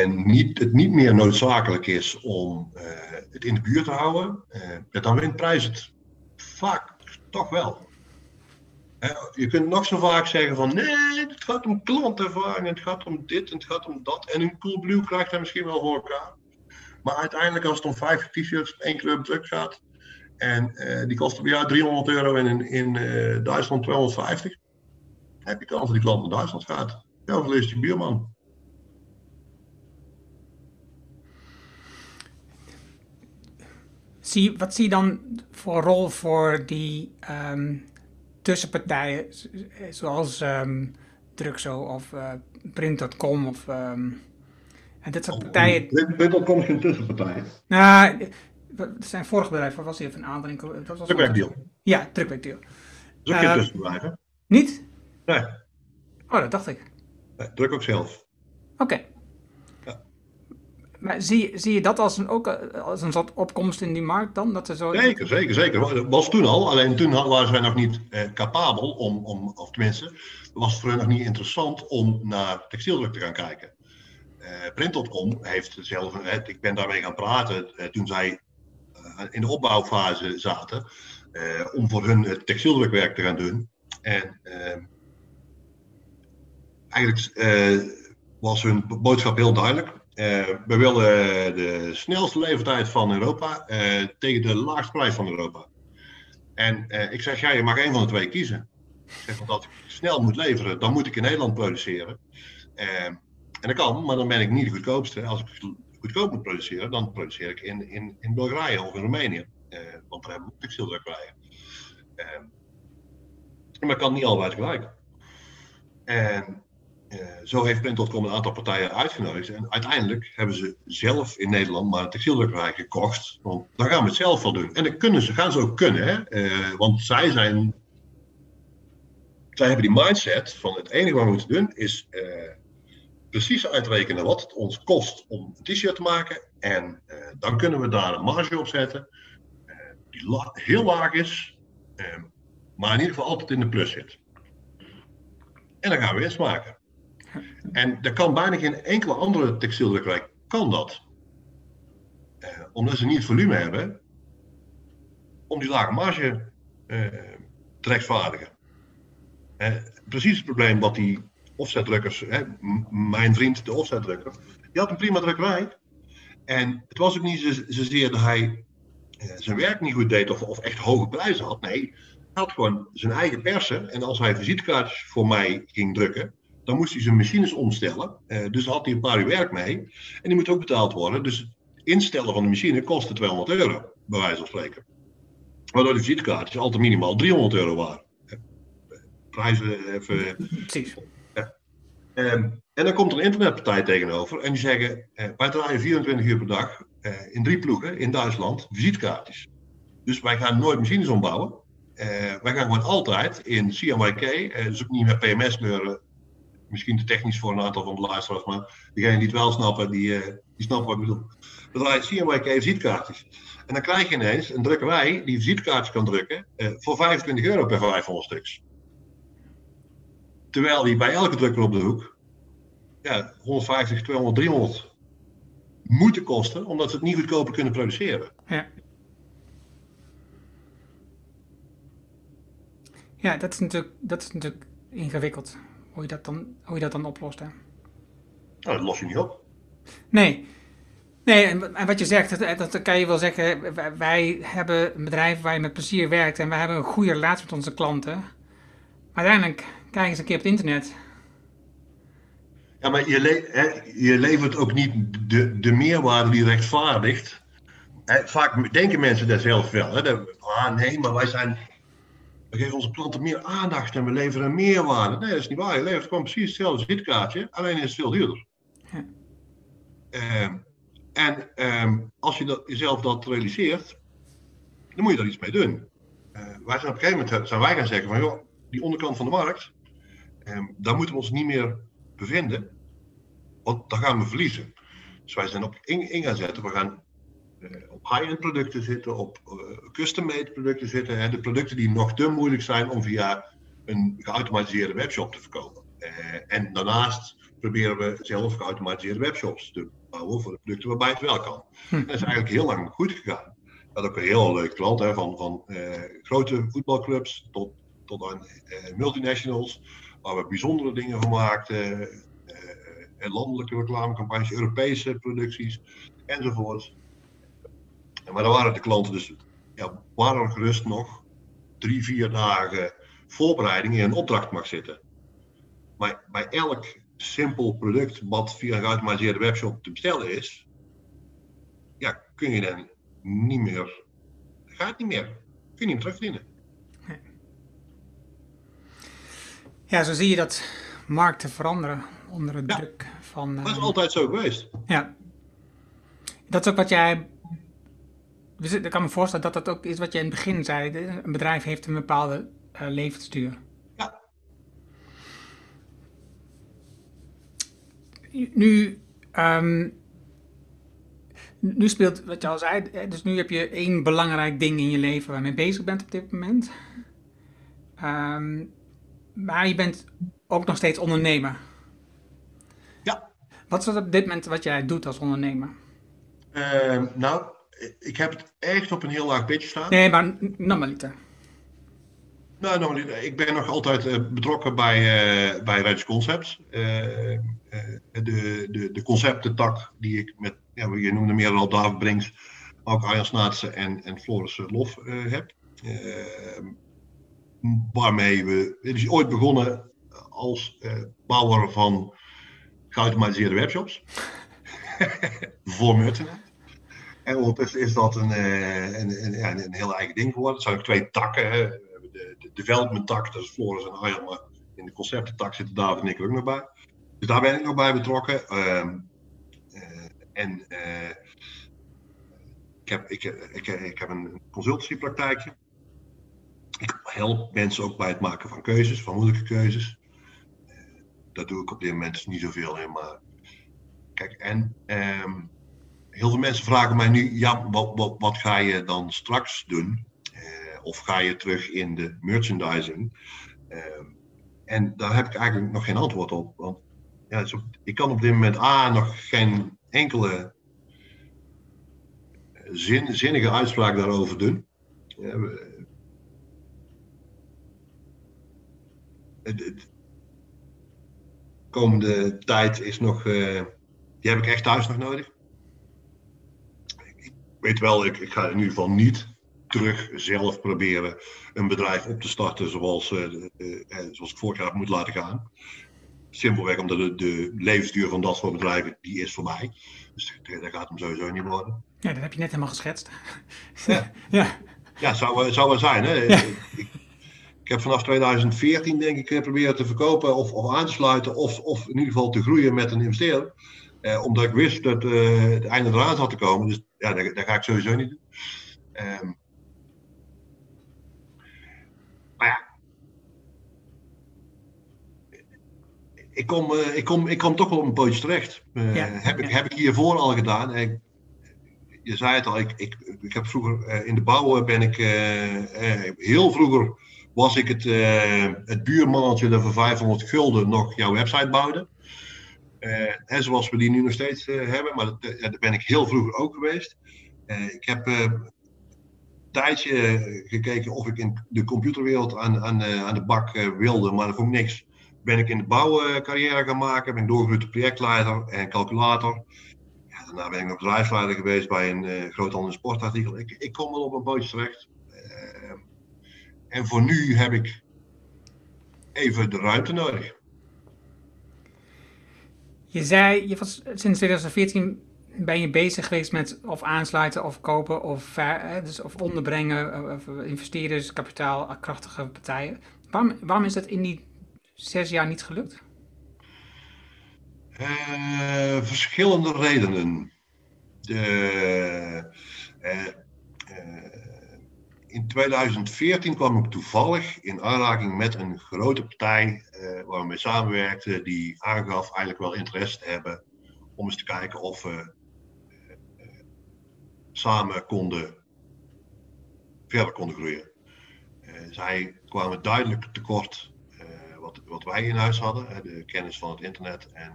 Speaker 3: en niet, het niet meer noodzakelijk is om uh, het in de buurt te houden, uh, dan wint prijs het vaak toch wel. Je kunt nog zo vaak zeggen van nee, het gaat om klantervaring, het gaat om dit en het gaat om dat. En een Coolblue krijgt hij misschien wel voor elkaar. Maar uiteindelijk als het om vijf t-shirts één kleur druk gaat en uh, die kosten jou 300 euro en in, in Duitsland 250, heb je kans dat die klant naar Duitsland gaat. Ja, leest je buurman.
Speaker 1: Zie, wat zie je dan voor rol voor die um, tussenpartijen zoals um, Druxo of uh, Print.com of um, en dit soort partijen.
Speaker 3: Print.com is geen tussenpartij.
Speaker 1: Nou, het zijn vorige bedrijven, wat was hier een aantal?
Speaker 3: Drukwerkdeal.
Speaker 1: Ja, drukwerkdeal.
Speaker 3: Dat is ook geen tussenbedrijf, hè?
Speaker 1: Niet?
Speaker 3: Nee.
Speaker 1: Oh, dat dacht ik.
Speaker 3: Nee, druk ook zelf.
Speaker 1: Oké. Okay. Maar zie, zie je dat als een, ook als een soort opkomst in die markt dan? Dat er zo...
Speaker 3: Zeker, zeker, zeker. Was toen al. Alleen toen waren zij nog niet eh, capabel om, om, of tenminste, was het voor hen nog niet interessant om naar textieldruk te gaan kijken. Uh, Print.com heeft zelf, eh, ik ben daarmee gaan praten eh, toen zij eh, in de opbouwfase zaten, eh, om voor hun textieldrukwerk te gaan doen. En eigenlijk was hun boodschap heel duidelijk uh, we willen de snelste levertijd van Europa uh, tegen de laagste prijs van Europa. En uh, ik zeg, ja, je mag één van de twee kiezen. Ik zeg, want ik snel moet leveren, dan moet ik in Nederland produceren. en dat kan, maar dan ben ik niet de goedkoopste. Als ik goedkoop moet produceren, dan produceer ik in, in, in Bulgarije of in Roemenië. want daar hebben we textieldrukkerijen. maar ik kan niet altijd gelijk. En zo heeft Print.com een aantal partijen uitgenodigd. En uiteindelijk hebben ze zelf in Nederland maar een textieldrukkerij gekocht. Want dan gaan we het zelf wel doen. En dat kunnen ze, gaan ze ook kunnen. Hè? Uh, want zij zijn. Zij hebben die mindset van het enige wat we moeten doen is uh, precies uitrekenen wat het ons kost om een t-shirt te maken. En dan kunnen we daar een marge op zetten. die heel laag is. maar in ieder geval altijd in de plus zit. En dan gaan we winst maken. En er kan bijna geen enkele andere textieldrukkerij kan dat. omdat ze niet het volume hebben om die lage marge te rechtvaardigen. precies het probleem wat die offsetdrukkers, mijn vriend de offsetdrukker, die had een prima drukkerij. En het was ook niet zozeer dat hij eh, zijn werk niet goed deed of, of echt hoge prijzen had. Nee, hij had gewoon zijn eigen persen. En als hij visitekaartjes voor mij ging drukken, dan moest hij zijn machines omstellen. Uh, dus had hij een paar uur werk mee. En die moet ook betaald worden. Dus instellen van de machine kostte 200 euro, bij wijze van spreken. Waardoor de visitekaartjes altijd minimaal 300 euro waren. Prijzen even.
Speaker 1: Precies.
Speaker 3: Ehm, en dan komt er een internetpartij tegenover en die zeggen: eh, wij draaien 24 uur per dag eh, in drie ploegen in Duitsland visitekaartjes. Dus wij gaan nooit machines ombouwen. Uh, wij gaan gewoon altijd in CMYK, dus ook niet met PMS-kleuren, misschien te technisch voor een aantal van de luisteraars, maar diegenen die het wel snappen, die, die snappen wat ik bedoel. We draaien CMYK visitekaartjes. En dan krijg je ineens een drukkerij die visitekaartjes kan drukken voor 25 euro per 500 stuks. Terwijl die bij elke drukker op de hoek ja, 150, 200, 300 moeten kosten, omdat ze het niet goedkoper kunnen produceren.
Speaker 1: Ja. Ja, dat is natuurlijk, dat is natuurlijk ingewikkeld. Hoe je dat dan, hoe je dat dan oplost. Hè?
Speaker 3: Nou, dat los je niet op.
Speaker 1: Nee. Nee, en wat je zegt, dat, dat kan je wel zeggen. Wij hebben een bedrijf waar je met plezier werkt en wij hebben een goede relatie met onze klanten. Maar uiteindelijk Kijk eens een keer op het internet.
Speaker 3: Ja, maar je, le hè, je levert ook niet de, de meerwaarde die rechtvaardigt. Hè, vaak denken mensen dat zelf wel. Hè, dat, ah nee, maar wij zijn. We geven onze klanten meer aandacht en we leveren meerwaarde. Nee, dat is niet waar. Je levert gewoon precies hetzelfde zitkaartje, alleen is het veel duurder. Ja. Uh, en uh, als je dat, jezelf dat realiseert, dan moet je daar iets mee doen. Uh, wij zijn op een gegeven moment zijn wij gaan zeggen van joh, die onderkant van de markt, Um, daar moeten we ons niet meer bevinden, want dan gaan we verliezen. Dus wij zijn op in, in gaan zetten. We gaan op high-end producten zitten, op uh, custom-made producten zitten. Hè, de producten die nog te moeilijk zijn om via een geautomatiseerde webshop te verkopen. Uh, en daarnaast proberen we zelf geautomatiseerde webshops te bouwen voor de producten waarbij het wel kan. Hm. dat is eigenlijk heel lang goed gegaan. We hadden ook een heel leuk klant, hè, van, van grote voetbalclubs tot, tot aan multinationals waar we bijzondere dingen van maakten. Uh, landelijke reclamecampagnes, Europese producties Maar dan waren de klanten dus, ja, waren gerust nog drie, vier dagen voorbereiding in een opdracht mag zitten. Maar bij elk simpel product wat via een geautomatiseerde webshop te bestellen is, ja, kun je dan niet meer, gaat niet meer, kun je niet meer terugverdienen.
Speaker 1: Ja, zo zie je dat markten veranderen onder de druk van...
Speaker 3: dat is eh, altijd zo geweest.
Speaker 1: Ja. Dat is ook wat jij... Ik kan me voorstellen dat dat ook is wat je in het begin zei. Een bedrijf heeft een bepaalde uh, levensduur.
Speaker 3: Ja.
Speaker 1: Nu... Um, nu speelt, wat je al zei, dus nu heb je één belangrijk ding in je leven waarmee je bezig bent op dit moment. Um, maar je bent ook nog steeds ondernemer.
Speaker 3: Ja.
Speaker 1: Wat is op dit moment wat jij doet als ondernemer?
Speaker 3: Uh, nou, ik heb het echt op een heel laag pitje staan.
Speaker 1: Nee, maar normaliter.
Speaker 3: Nou, normaliter. Ik ben nog altijd uh, betrokken bij, uh, bij Rijds Concepts. Uh, de, de, de conceptentak die ik met, ja, je noemde meer al David Brinks, ook Arjan Snaatsen en, en Floris Lof heb. Waarmee we. Het is ooit begonnen als bouwer van geautomatiseerde webshops. voor merchandise. En ondertussen is dat een, uh, een, een, heel eigen ding geworden. Het zijn ook twee takken. De, de development tak, dat is Floris en Arjan. Maar in de conceptentak zitten David en ik ook nog bij. Dus daar ben ik nog bij betrokken. Uh, en ik, heb, ik, ik, ik heb een consultancypraktijkje. Ik help mensen ook bij het maken van keuzes, van moeilijke keuzes. Dat doe ik op dit moment niet zoveel in, maar kijk, en um, heel veel mensen vragen mij nu, ja, wat, ga je dan straks doen? Uh, of ga je terug in de merchandising? Uh, en daar heb ik eigenlijk nog geen antwoord op, want ja, ik kan op dit moment A nog geen enkele zin, zinnige uitspraak daarover doen. Komende tijd is nog, eh, die heb ik echt thuis nog nodig. Weet wel, ik, ik ga in ieder geval niet terug zelf proberen een bedrijf op te starten zoals, eh, eh, eh, zoals ik vorig jaar heb moeten laten gaan. Simpelweg omdat de, de levensduur van dat soort bedrijven, die is voorbij. Dus dat gaat hem sowieso niet worden.
Speaker 1: Ja, dat heb je net helemaal geschetst.
Speaker 3: Ja.
Speaker 1: ja.
Speaker 3: Ja, zou, zou wel zijn. Hè?
Speaker 1: Ja.
Speaker 3: Ik, ik heb vanaf 2014 denk ik proberen te verkopen of, of aan te sluiten of, of in ieder geval te groeien met een investeerder. Eh, omdat ik wist dat eh, het einde eraan zat te komen. Dus ja, dat, dat ga ik sowieso niet doen. Ehm, maar ja. Ik kom, eh, ik, kom, ik kom toch wel op een pootje terecht.
Speaker 1: Ja,
Speaker 3: heb, ik, heb ik hiervoor al gedaan. Ik, je zei het al, ik, ik, ik heb vroeger in de bouw ben ik heel vroeger was ik het, het buurmannetje dat voor 500 gulden nog jouw website bouwde. Eh, en zoals we die nu nog steeds eh, hebben, maar dat, eh, dat ben ik heel vroeger ook geweest. Eh, ik heb eh, een tijdje eh, gekeken of ik in de computerwereld aan, aan, eh, aan de bak eh, wilde, maar dat vond ik niks. Ben ik in de bouwcarrière gaan maken, ben ik doorgegroeid tot projectleider en calculator. Daarna ben ik nog bedrijfsleider geweest bij een eh groothandel sportartikel. Ik, ik kom wel op een bootje terecht. Eh, en voor nu heb ik even de ruimte nodig.
Speaker 1: Je zei, je was sinds 2014 ben je bezig geweest met of aansluiten of kopen of, dus of onderbrengen of investeerders, kapitaalkrachtige partijen. Waarom, waarom is dat in die zes jaar niet gelukt?
Speaker 3: Eh, verschillende redenen. De, eh, eh, in 2014 kwam ik toevallig in aanraking met een grote partij eh, waar we mee samenwerkten, die aangaf eigenlijk wel interesse te hebben om eens te kijken of we eh, samen konden verder konden groeien. Eh, zij kwamen duidelijk tekort wat, wat wij in huis hadden, de kennis van het internet en,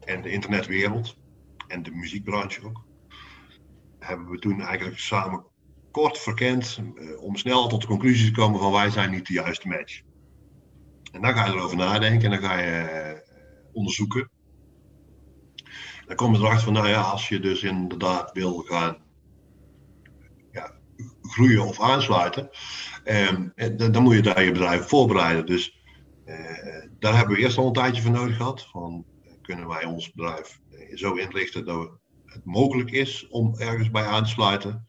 Speaker 3: en de internetwereld en de muziekbranche ook. Hebben we toen eigenlijk samen kort verkend eh, om snel tot de conclusie te komen van wij zijn niet de juiste match. En dan ga je erover nadenken en dan ga je eh, onderzoeken. Dan kom je erachter van, nou ja, als je dus inderdaad wil gaan ja, groeien of aansluiten, ehm, eh, dan, dan moet je daar je bedrijf voorbereiden. Dus eh, daar hebben we eerst al een tijdje voor nodig gehad. Van, kunnen wij ons bedrijf zo inrichten dat het mogelijk is om ergens bij aan te sluiten.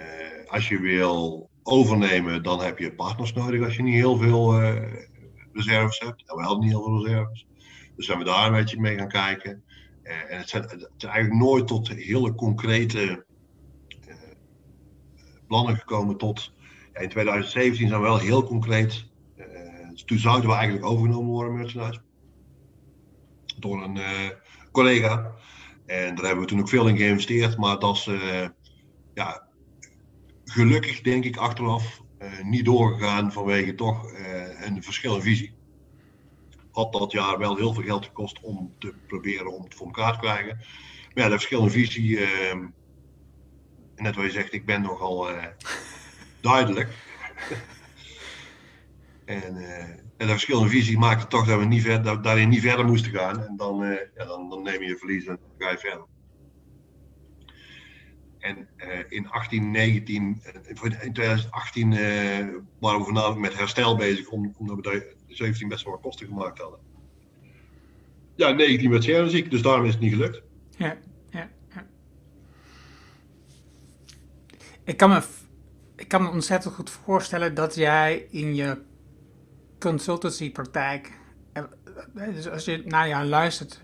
Speaker 3: Eh, als je wil overnemen, dan heb je partners nodig als je niet heel veel eh, reserves hebt. En we hadden niet heel veel reserves. Dus zijn we daar een beetje mee gaan kijken. Eh, en het zijn, is eigenlijk nooit tot hele concrete plannen gekomen. Tot ja, in 2017 zijn we wel heel concreet. dus toen zouden we eigenlijk overgenomen worden, merchandise. Door een collega. En daar hebben we toen ook veel in geïnvesteerd. Maar dat is ja, gelukkig, denk ik, achteraf eh, niet doorgegaan vanwege toch eh, een verschil in visie. Had dat jaar wel heel veel geld gekost om te proberen om het voor elkaar te krijgen. Maar ja, dat verschil in visie, eh, net wat je zegt, ik ben nogal duidelijk. en, en dat verschil in visie maakte toch dat we niet ver, daarin niet verder moesten gaan. En dan, ja, dan, dan neem je verlies en ga je verder. En eh, in 18, 19, eh, in 2018 eh, waren we voornamelijk met herstel bezig, om, omdat we de 17 best wel wat kosten gemaakt hadden. Ja, 19 werd ziek, dus daarom is het niet gelukt.
Speaker 1: Ja, ja, ja. Ik kan, me, ik kan me ontzettend goed voorstellen dat jij in je consultancypraktijk, dus als je naar jou luistert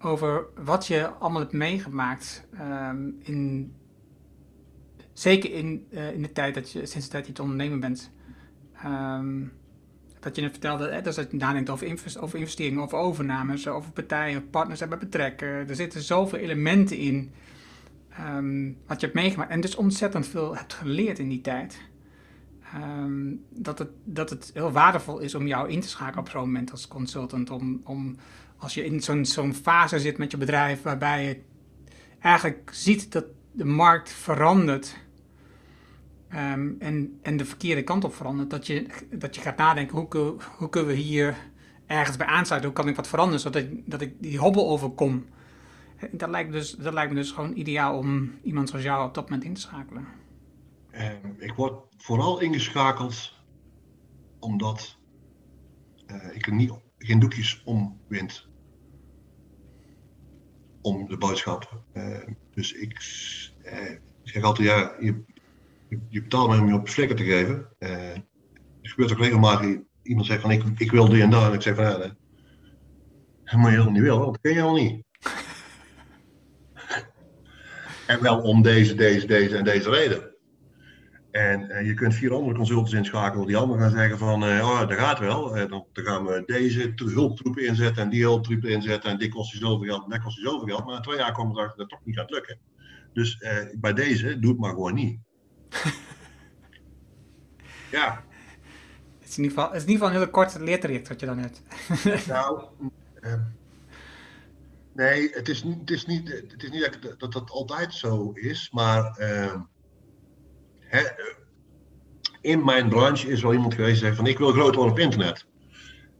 Speaker 1: over wat je allemaal hebt meegemaakt, ehm, in, zeker in, eh, in de tijd dat je, sinds de tijd dat je ondernemer bent, ehm, dat je net vertelde, hè, dus dat je nadenkt over, invest- over investeringen, over overnames, over partijen, partners hebben betrekken. Er zitten zoveel elementen in ehm, wat je hebt meegemaakt. En dus ontzettend veel hebt geleerd in die tijd. Dat, het, dat het heel waardevol is om jou in te schakelen op zo'n moment als consultant. Om, om als je in zo'n zo'n fase zit met je bedrijf waarbij je eigenlijk ziet dat de markt verandert ehm, en, en de verkeerde kant op verandert, dat je, dat je gaat nadenken, hoe, hoe kunnen we hier ergens bij aansluiten? Hoe kan ik wat veranderen, zodat ik, dat ik die hobbel overkom? Dat lijkt, dus, dat lijkt me dus gewoon ideaal om iemand zoals jou op dat moment in te schakelen.
Speaker 3: Ehm, ik word vooral ingeschakeld omdat eh, ik er niet, geen doekjes om wind om de boodschap. Eh, dus ik eh, zeg altijd, ja, je, je, betaalt mij om je op flikker te geven. Eh er gebeurt ook regelmatig, iemand zegt van ik, ik wil dit en dat. En ik zeg van ja, dat moet je helemaal niet willen, dat kun je al niet. en wel om deze, deze, deze en deze reden. En eh, je kunt vier andere consultants inschakelen die allemaal gaan zeggen van, eh, oh, dat gaat wel. Eh, dan, dan gaan we deze tro- hulptroepen inzetten en die hulptroepen inzetten en dit kost je zoveel geld en dat kost je zoveel geld. Maar na twee jaar komen we erachter dat het toch niet gaat lukken. Dus eh, bij deze, doe het maar gewoon niet. ja,
Speaker 1: Het is in ieder geval, het is in ieder geval een hele korte leertraject wat je dan hebt.
Speaker 3: nou, eh, nee, het is, niet- het is niet, het is niet dat, dat dat altijd zo is, maar eh, hè, in mijn branche is wel iemand geweest die zegt van ik wil groot worden op internet.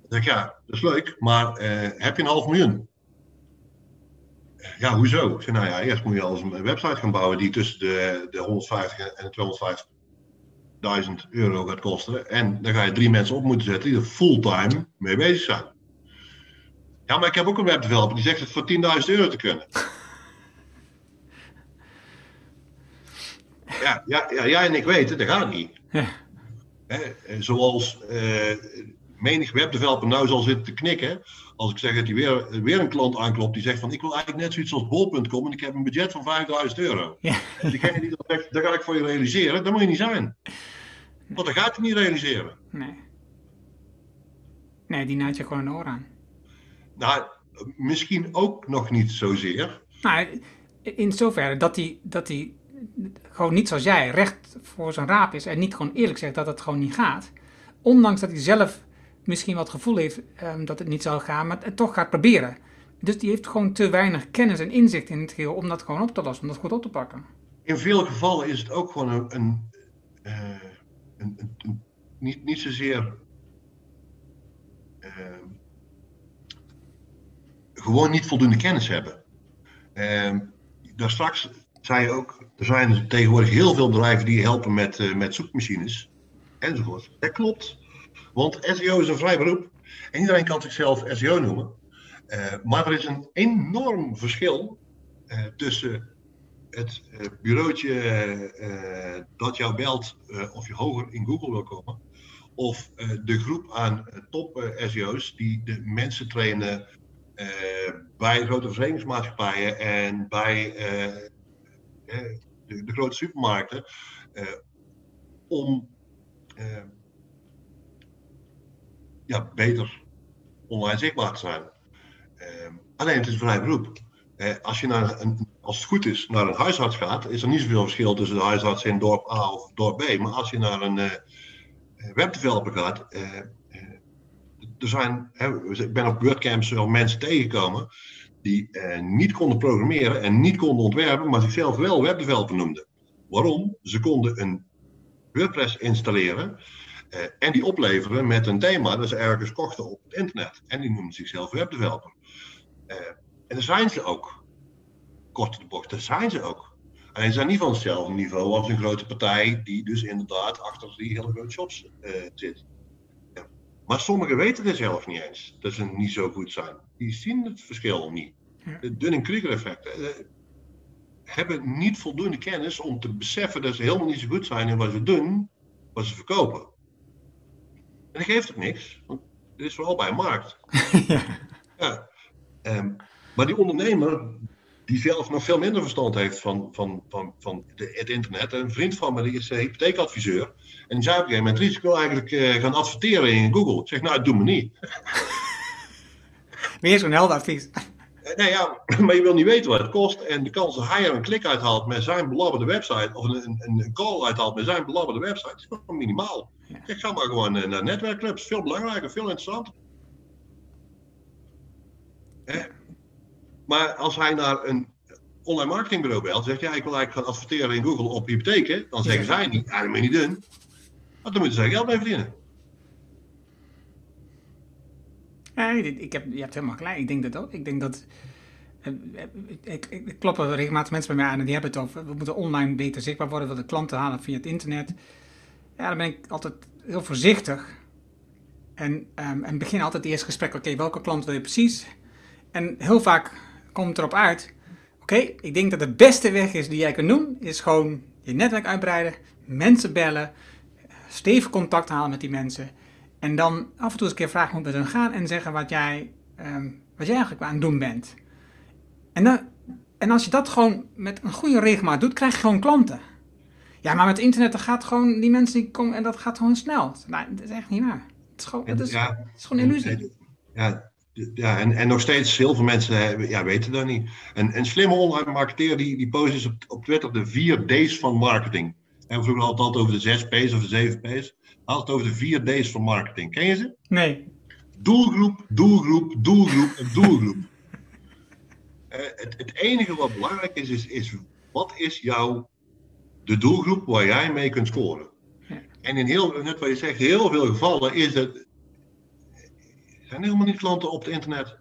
Speaker 3: Dan ja, dat is leuk, maar eh, heb je een half miljoen? Ja, hoezo? Ik zeg, nou ja, eerst moet je als een website gaan bouwen die tussen de, de 150 en de 250.000 euro gaat kosten. En dan ga je drie mensen op moeten zetten die er fulltime mee bezig zijn. Ja, maar ik heb ook een webdeveloper die zegt het voor 10.000 euro te kunnen. Ja, ja, ja, jij en ik weten, dat gaat niet.
Speaker 1: Ja.
Speaker 3: Hè, zoals eh, menig webdeveloper nou zal zitten te knikken. Als ik zeg dat hij weer, weer een klant aanklopt die zegt van ik wil eigenlijk net zoiets als bol.com en ik heb een budget van 5000 euro.
Speaker 1: Ja.
Speaker 3: En diegene die dan zegt, dat ga ik voor je realiseren, dat moet je niet zijn. Want dat gaat hij niet realiseren.
Speaker 1: Nee. Nee, die naait je gewoon een oor aan.
Speaker 3: Nou, misschien ook nog niet zozeer.
Speaker 1: Nou, in zoverre dat hij, dat hij gewoon niet zoals jij recht voor zijn raap is en niet gewoon eerlijk zegt dat het gewoon niet gaat. Ondanks dat hij zelf misschien wat gevoel heeft ehm, dat het niet zou gaan, maar het toch gaat proberen. Dus die heeft gewoon te weinig kennis en inzicht in het geheel om dat gewoon op te lossen, om dat goed op te pakken.
Speaker 3: In veel gevallen is het ook gewoon een, een, eh, een, niet, niet zozeer eh, gewoon niet voldoende kennis hebben. Eh, daar straks zei je ook, er zijn tegenwoordig heel veel bedrijven die helpen met, eh, met zoekmachines enzovoort. Dat klopt, want SEO is een vrij beroep en iedereen kan zichzelf SEO noemen. Eh, maar er is een enorm verschil eh, tussen het bureautje dat jou belt of je hoger in Google wil komen. Of de groep aan top SEO's die de mensen trainen bij grote verzekeringsmaatschappijen en bij de, grote supermarkten. eh, om eh, ja, beter online zichtbaar te zijn. Eh, alleen het is vrij beroep. Eh, als je naar een, als het goed is, naar een huisarts gaat, is er niet zoveel verschil tussen de huisarts in dorp A of dorp B. Maar als je naar een webdeveloper gaat, er zijn, ik ben op WordCamps wel mensen tegengekomen die eh, niet konden programmeren en niet konden ontwerpen, maar zichzelf wel webdeveloper noemden. Waarom? Ze konden een WordPress installeren eh, en die opleveren met een thema dat ze ergens kochten op het internet. En die noemden zichzelf webdeveloper. Eh, en daar zijn ze ook. Kort de bocht, daar zijn ze ook. Alleen ze zijn niet van hetzelfde niveau als een grote partij die dus inderdaad achter die hele grote shops zit. Maar sommigen weten het zelf niet eens, dat ze niet zo goed zijn. Die zien het verschil niet.
Speaker 1: Ja.
Speaker 3: Het Dunning-Kruger effect. eh, hebben niet voldoende kennis om te beseffen dat ze helemaal niet zo goed zijn in wat ze doen, wat ze verkopen. En dat geeft ook niks, want het is vooral bij een markt.
Speaker 1: ja.
Speaker 3: Ja. Ehm, maar die ondernemer, die zelf nog veel minder verstand heeft van, van, van, van de, het internet. Een vriend van me, die is eh, hypotheekadviseur. En die zei op een gegeven moment, Ries, ik wil eigenlijk eh, gaan adverteren in Google. Ik zeg, nou, doe me niet.
Speaker 1: Weer zo'n heldenadvies.
Speaker 3: Eh, Nee, ja, maar je wil niet weten wat het kost. En de kans dat hij er een klik uithaalt met zijn belabberde website, of een, een, een call uithaalt met zijn belabberde website, is gewoon minimaal.
Speaker 1: Ja.
Speaker 3: Ik ga maar gewoon eh, naar netwerkclubs. Veel belangrijker, veel interessanter. Hè? Maar als hij naar een online marketingbureau belt, zegt ja, ik wil eigenlijk gaan adverteren in Google op hypotheken, dan zeggen zij niet, ja, dat moet niet doen. Want dan moeten zij geld mee verdienen.
Speaker 1: Ja, ik heb, je hebt helemaal gelijk. Ik denk dat ook. Ik denk dat. eh, Ik, ik, ik kloppen regelmatig mensen bij mij aan en die hebben het over. We moeten online beter zichtbaar worden, we willen klanten halen via het internet. Ja, dan ben ik altijd heel voorzichtig. En, ehm, en begin altijd het eerste gesprek. Oké, welke klant wil je precies? En heel vaak komt erop uit. Oké, ik denk dat de beste weg is die jij kan doen, is gewoon je netwerk uitbreiden, mensen bellen, stevig contact halen met die mensen. En dan af en toe eens een keer vragen hoe het met hun gaat en zeggen wat jij, ehm, wat jij eigenlijk aan het doen bent. En, dan, en als je dat gewoon met een goede regelmaat doet, krijg je gewoon klanten. Ja, maar met internet, dan gaat gewoon die mensen die komen en dat gaat gewoon snel. Nou, dat is echt niet waar. Het is gewoon, het is,
Speaker 3: ja,
Speaker 1: het is gewoon een illusie.
Speaker 3: Ja, ja en, en nog steeds heel veel mensen ja, weten dat niet. En een slimme online marketeer die, die post is op, op Twitter de vier D's van marketing. En we vroegen altijd over de zes P's of de zeven P's. Het over de vier D's van marketing. Ken je ze?
Speaker 1: Nee.
Speaker 3: Doelgroep, doelgroep, doelgroep en doelgroep. Eh, het, het enige wat belangrijk is, is, is wat is jouw de doelgroep waar jij mee kunt scoren? En in heel, net wat je zegt, heel veel gevallen is het, zijn helemaal niet klanten op het internet.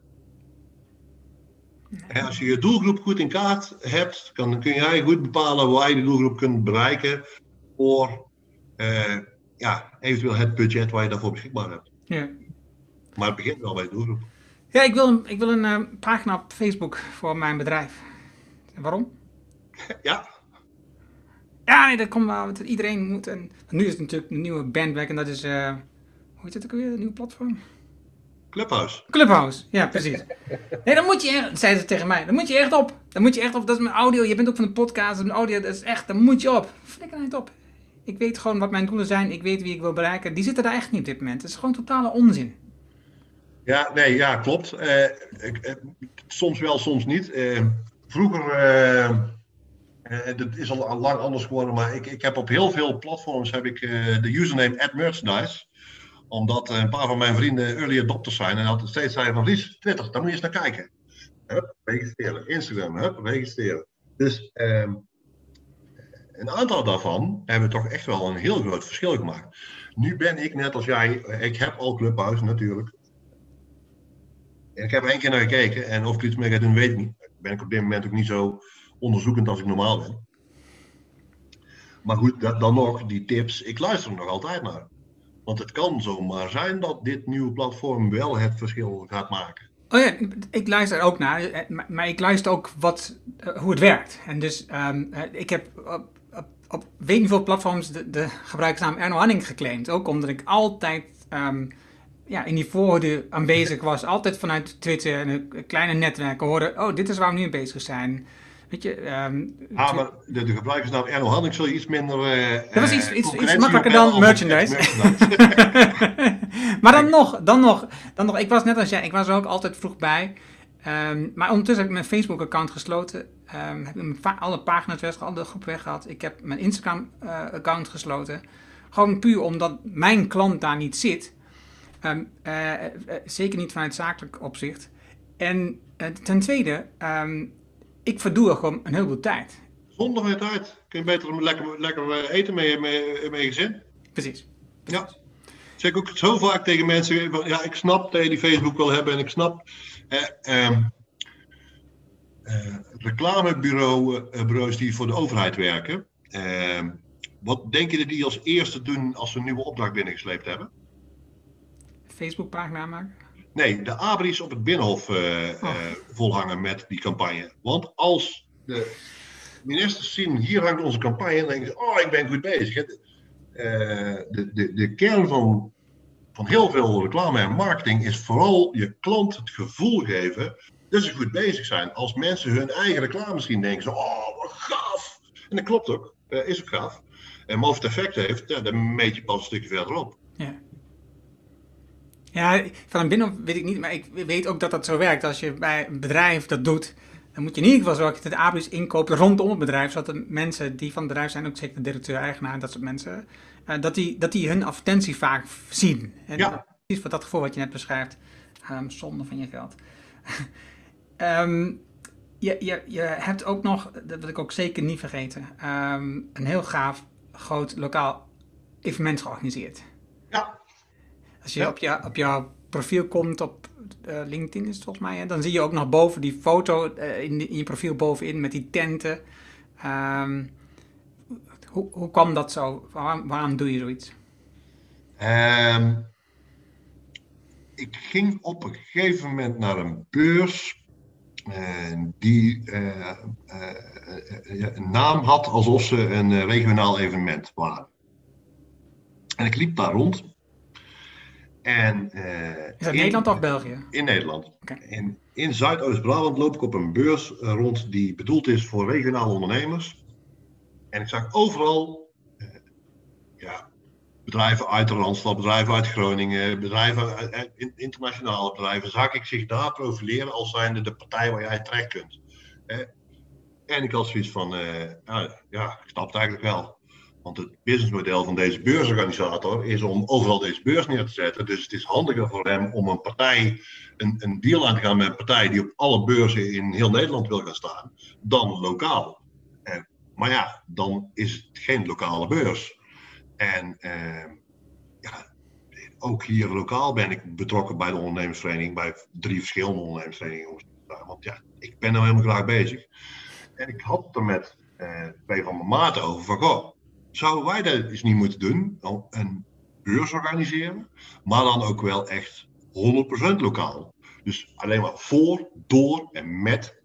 Speaker 3: En als je je doelgroep goed in kaart hebt, dan kun jij goed bepalen waar je de doelgroep kunt bereiken voor eh, ja, eventueel het budget waar je daarvoor beschikbaar hebt.
Speaker 1: Ja.
Speaker 3: Maar het begint wel bij de doelgroep.
Speaker 1: Ja, ik wil een, ik wil een eh, pagina op Facebook voor mijn bedrijf. En waarom?
Speaker 3: Ja,
Speaker 1: Ja, nee, dat komt wel. want Iedereen moet. En nu is het natuurlijk een nieuwe bandwagon. Dat is. eh, hoe heet het ook alweer? Een nieuwe platform?
Speaker 3: Clubhouse.
Speaker 1: Clubhouse. Ja, precies. Nee, dan moet je echt. Zeiden ze tegen mij. Dan moet je echt op. Dan moet je echt op. Dat is mijn audio. Je bent ook van de podcast. Mijn audio. Dat is echt. Dan moet je op. Flikker nou op. Ik weet gewoon wat mijn doelen zijn. Ik weet wie ik wil bereiken. Die zitten daar echt niet op dit moment. Het is gewoon totale onzin.
Speaker 3: Ja, nee, ja, klopt. Eh, ik, eh, soms wel, soms niet. Eh, vroeger, dat is al, lang anders geworden, maar ik, ik heb op heel veel platforms heb ik de username at merchandise. Omdat eh, een paar van mijn vrienden early adopters zijn en altijd steeds zeiden van Ries, Twitter, daar moet je eens naar kijken. Hup, registreren. Instagram, hup, registreren. Dus ehm, een aantal daarvan hebben toch echt wel een heel groot verschil gemaakt. Nu ben ik net als jij, eh, ik heb al Clubhouse natuurlijk. Ik heb er één keer naar gekeken en of ik iets mee ga doen, weet ik niet. Ben ik op dit moment ook niet zo onderzoekend als ik normaal ben. Maar goed, dat, dan nog, die tips, ik luister er nog altijd naar. Want het kan zomaar zijn dat dit nieuwe platform wel het verschil gaat maken.
Speaker 1: Oh ja, ik luister ook naar, eh, maar ik luister ook wat, eh, hoe het werkt. En dus ehm, eh, ik heb op, op, weet niet hoeveel platforms de, de gebruikersnaam Erno Hanning geclaimd. Ook omdat ik altijd ehm, ja, in die voorhoede aanwezig was. Altijd vanuit Twitter en kleine netwerken hoorde, oh, dit is waar we nu mee bezig zijn. Weet je, ehm,
Speaker 3: Ah, maar de, de gebruikersnaam Erno Hanning zul je iets minder. eh,
Speaker 1: Dat was
Speaker 3: eh,
Speaker 1: iets- iets- iets
Speaker 3: concurrentie
Speaker 1: makkelijker dan merchandise.
Speaker 3: merchandise.
Speaker 1: maar dan nog, dan nog, dan nog. Ik was net als jij, ik was er ook altijd vroeg bij. Ehm, maar ondertussen heb ik mijn Facebook-account gesloten. Ehm, heb ik alle pagina's weggehaald, alle groep weggehaald. Ik heb mijn Instagram-account gesloten. Gewoon puur omdat mijn klant daar niet zit. Eh, eh, eh, zeker niet vanuit zakelijk opzicht. En eh, ten tweede, ik verdoe er gewoon een heleboel tijd.
Speaker 3: Zonder meer tijd. Kun je beter lekker, lekker eh, eten met, met, met je gezin.
Speaker 1: Precies.
Speaker 3: Ja. Zeg ik ook zo vaak tegen mensen, ja, ik snap dat je die Facebook wil hebben en ik snap eh, ehm, eh, reclamebureaus die voor de overheid werken. Ehm, wat denk je dat die als eerste doen als ze een nieuwe opdracht binnengesleept hebben?
Speaker 1: Facebook-pagina maken.
Speaker 3: Nee, de abris op het Binnenhof eh, eh, volhangen met die campagne. Want als de ministers zien, hier hangt onze campagne, dan denken ze, oh, ik ben goed bezig. Eh, de, de, de kern van, van heel veel reclame en marketing is vooral je klant het gevoel geven dat ze goed bezig zijn. Als mensen hun eigen reclame zien, denken ze, oh, wat gaaf. En dat klopt ook, is ook gaaf. En maar of het effect heeft, ja, dan meet je pas een stukje verderop.
Speaker 1: Ja. Van binnen weet ik niet, maar ik weet ook dat dat zo werkt. Als je bij een bedrijf dat doet, dan moet je in ieder geval zorgen dat je de abris inkoopt rondom het bedrijf. Zodat de mensen die van het bedrijf zijn, ook zeker de directeur, eigenaar, dat soort mensen, eh, dat, die, dat die hun advertentie vaak zien. En
Speaker 3: Ja.
Speaker 1: precies voor dat gevoel wat je net beschrijft. ehm, zonde van je geld. Ehm, je, je, je hebt ook nog, dat wil ik ook zeker niet vergeten, ehm, een heel gaaf groot lokaal evenement georganiseerd.
Speaker 3: Ja.
Speaker 1: Als je,
Speaker 3: Ja.
Speaker 1: op, je op jouw profiel komt op eh, LinkedIn is het volgens mij, hè, dan zie je ook nog boven die foto eh, in, in je profiel bovenin met die tenten. Ehm, hoe, hoe kwam dat zo? Waarom, waarom doe je zoiets?
Speaker 3: Ehm, ik ging op een gegeven moment naar een beurs die eh, een naam had alsof ze een regionaal evenement waren. En ik liep daar rond. En, eh,
Speaker 1: Is dat
Speaker 3: in-
Speaker 1: Nederland of België?
Speaker 3: In Nederland. In, in Zuidoost-Brabant loop ik op een beurs eh, rond die bedoeld is voor regionale ondernemers. En ik zag overal eh, ja, bedrijven uit de Randstad, bedrijven uit Groningen, bedrijven, uit- in- internationale bedrijven. Zag ik zich daar profileren als zijnde de partij waar jij terecht kunt. En ik had zoiets van, ja, ja, ik snap het eigenlijk wel. Want het businessmodel van deze beursorganisator is om overal deze beurs neer te zetten. Dus het is handiger voor hem om een partij, een, een deal aan te gaan met een partij die op alle beurzen in heel Nederland wil gaan staan, dan lokaal. Eh, maar ja, dan is het geen lokale beurs. En eh, ja, ook hier lokaal ben ik betrokken bij de ondernemersvereniging, bij drie verschillende ondernemersverenigingen. Want ja, ik ben nou helemaal graag bezig. En ik had er met eh, twee van mijn maten over van, goh, zouden wij dat eens niet moeten doen? Een beurs organiseren, maar dan ook wel echt 100% lokaal. Dus alleen maar voor, door en met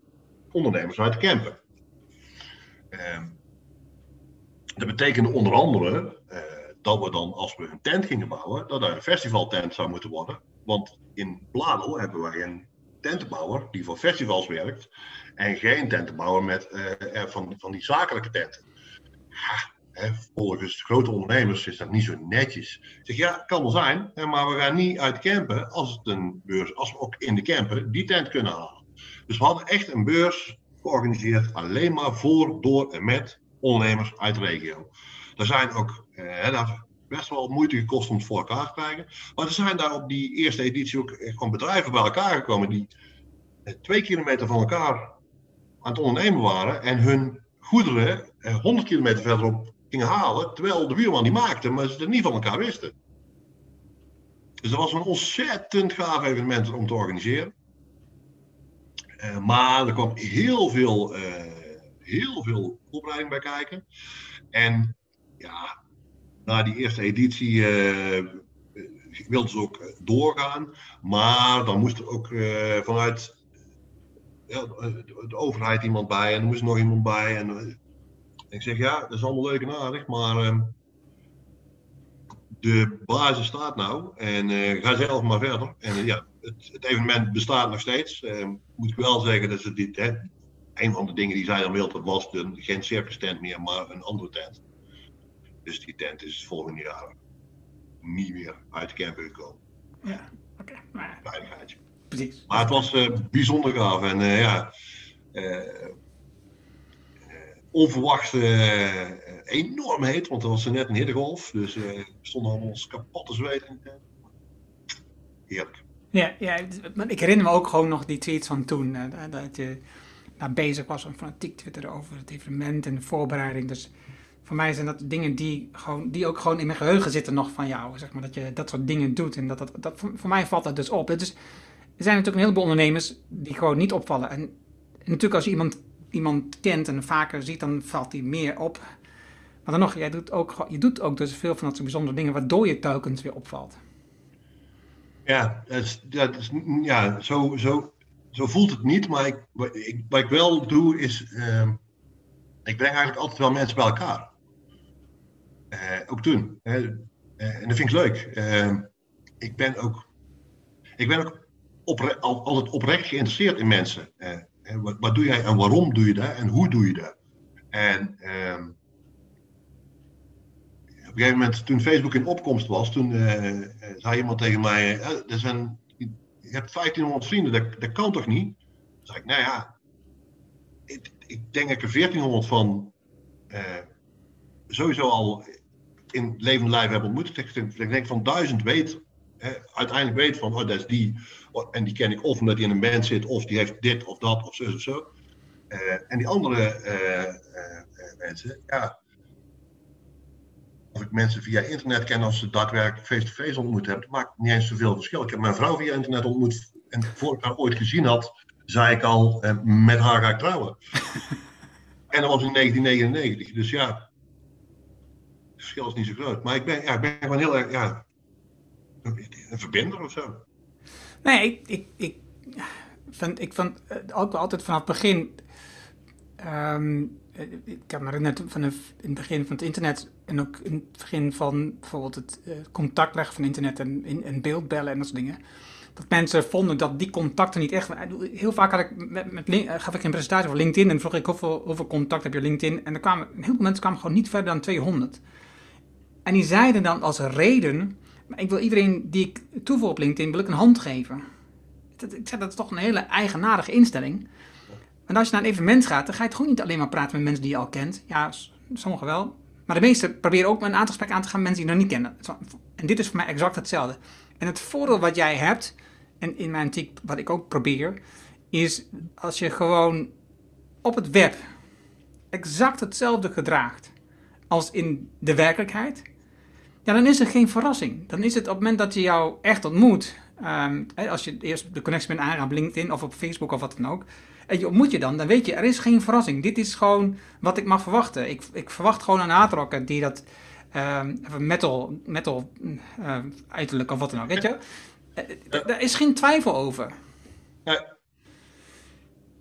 Speaker 3: ondernemers uit de camper. Ehm, dat betekende onder andere eh, dat we dan, als we een tent gingen bouwen, dat er een festivaltent zou moeten worden. Want in Bladel hebben wij een tentenbouwer die voor festivals werkt. En geen tentenbouwer met, eh, eh, van, van die zakelijke tenten. Hè, volgens grote ondernemers is dat niet zo netjes. Ik zeg, ja, kan wel zijn, maar we gaan niet uit de camper als, het een beurs, als we ook in de camper die tent kunnen halen. Dus we hadden echt een beurs georganiseerd alleen maar voor, door en met ondernemers uit de regio. Er zijn ook, eh, dat best wel moeite gekost om het voor elkaar te krijgen. Maar er zijn daar op die eerste editie ook gewoon bedrijven bij elkaar gekomen die eh, twee kilometer van elkaar aan het ondernemen waren en hun goederen eh, 100 kilometer verderop halen, terwijl de buurman die maakte, maar ze het niet van elkaar wisten. Dus dat was een ontzettend gaaf evenement om te organiseren. Eh, maar er kwam heel veel, eh, heel veel opleiding bij kijken. En ja, na die eerste editie eh wilden ze ook doorgaan. Maar dan moest er ook vanuit de, overheid iemand bij en er moest nog iemand bij. En, ik zeg ja, dat is allemaal leuk en aardig, maar ehm, de basis staat nou en eh, ga zelf maar verder. En eh, ja, het, het evenement bestaat nog steeds. Ehm, moet ik wel zeggen dat ze dit, hè, een van de dingen die zij dan wilde was de, geen circus tent meer, maar een andere tent. Dus die tent is volgend jaar niet meer uit de camper gekomen.
Speaker 1: Ja, oké.
Speaker 3: Veiligheidje.
Speaker 1: precies.
Speaker 3: Maar het was eh, bijzonder gaaf en eh, ja, eh, eh, heet, want er was er net een hittegolf. Dus eh, we stonden allemaal ons kapot te zweten. Heerlijk.
Speaker 1: Ja, ja, ik herinner me ook gewoon nog die tweets van toen. eh, dat- je daar bezig was om fanatiek twitteren over het evenement en de voorbereiding. Dus voor mij zijn dat dingen die, gewoon, die ook gewoon in mijn geheugen zitten nog van jou. Zeg maar, dat je dat soort dingen doet. En dat, dat, dat, voor, mij valt dat dus op. Dus, er zijn natuurlijk een heleboel ondernemers die gewoon niet opvallen. En, natuurlijk als iemand, iemand kent en vaker ziet, dan valt die meer op. Maar dan nog, jij doet ook, je doet ook dus veel van dat soort bijzondere dingen, waardoor je telkens weer opvalt.
Speaker 3: Ja, dat is, dat is, ja zo, zo, zo voelt het niet. Maar ik, wat, ik, wat wel doe is, ehm, ik breng eigenlijk altijd wel mensen bij elkaar. Eh, ook toen. Eh, en dat vind ik leuk. Ehm, ik ben ook, ik ben ook altijd oprecht geïnteresseerd in mensen. En wat, wat doe jij en waarom doe je dat en hoe doe je dat? En ehm, op een gegeven moment, toen Facebook in opkomst was, toen eh, eh, zei iemand tegen mij: eh, er zijn, Je hebt 1500 vrienden, dat, dat kan toch niet? Toen zei ik: Nou ja, ik, ik denk dat ik er 1400 van sowieso al in levend lijf heb ontmoet. Ik denk, ik denk van duizend weet, uiteindelijk weet van: Oh, dat is die. Oh, En die ken ik of omdat hij in een band zit, of die heeft dit of dat, of zo of zo. en die andere mensen, ja, of ik mensen via internet ken als ze daadwerkelijk face-to-face ontmoet hebben, maakt niet eens zoveel verschil. Ik heb mijn vrouw via internet ontmoet en voor ik haar ooit gezien had, zei ik al, eh, met haar ga ik trouwen. en dat was in 1999, dus ja, het verschil is niet zo groot. Maar ik ben, ja, ik ben gewoon heel erg, ja, een verbinder of zo.
Speaker 1: Nee, ik, ik, vind, ik vond ook altijd vanaf het begin. Um, ik heb me net vanaf in het begin van het internet en ook in het begin van bijvoorbeeld het uh, contact leggen van internet en, in, en beeldbellen en dat soort dingen. Dat mensen vonden dat die contacten niet echt. Heel vaak had ik met, met, eh, gaf ik een presentatie over LinkedIn en vroeg ik hoeveel, hoeveel contact heb je LinkedIn. En er kwamen, heel veel mensen kwamen gewoon niet verder dan 200. En die zeiden dan als reden: maar ik wil iedereen die ik toevoeg op LinkedIn, wil ik een hand geven. Ik zeg dat is toch een hele eigenaardige instelling. En als je naar een evenement gaat, dan ga je toch niet alleen maar praten met mensen die je al kent. Ja, sommigen wel. Maar de meesten proberen ook een aantal gesprekken aan te gaan met mensen die je nog niet kennen. En dit is voor mij exact hetzelfde. En het voordeel wat jij hebt, en in mijn antiek wat ik ook probeer, is als je gewoon op het web exact hetzelfde gedraagt als in de werkelijkheid, ja, dan is er geen verrassing. Dan is het op het moment dat je jou echt ontmoet, um, als je eerst de connectie bent aangaan op LinkedIn of op Facebook of wat dan ook, en je ontmoet je dan, dan weet je, er is geen verrassing. Dit is gewoon wat ik mag verwachten. Ik, ik verwacht gewoon een hardrocker die dat um, metal, metal uh, uiterlijk of wat dan ook, weet je? Uh, Daar is geen twijfel over. Ja.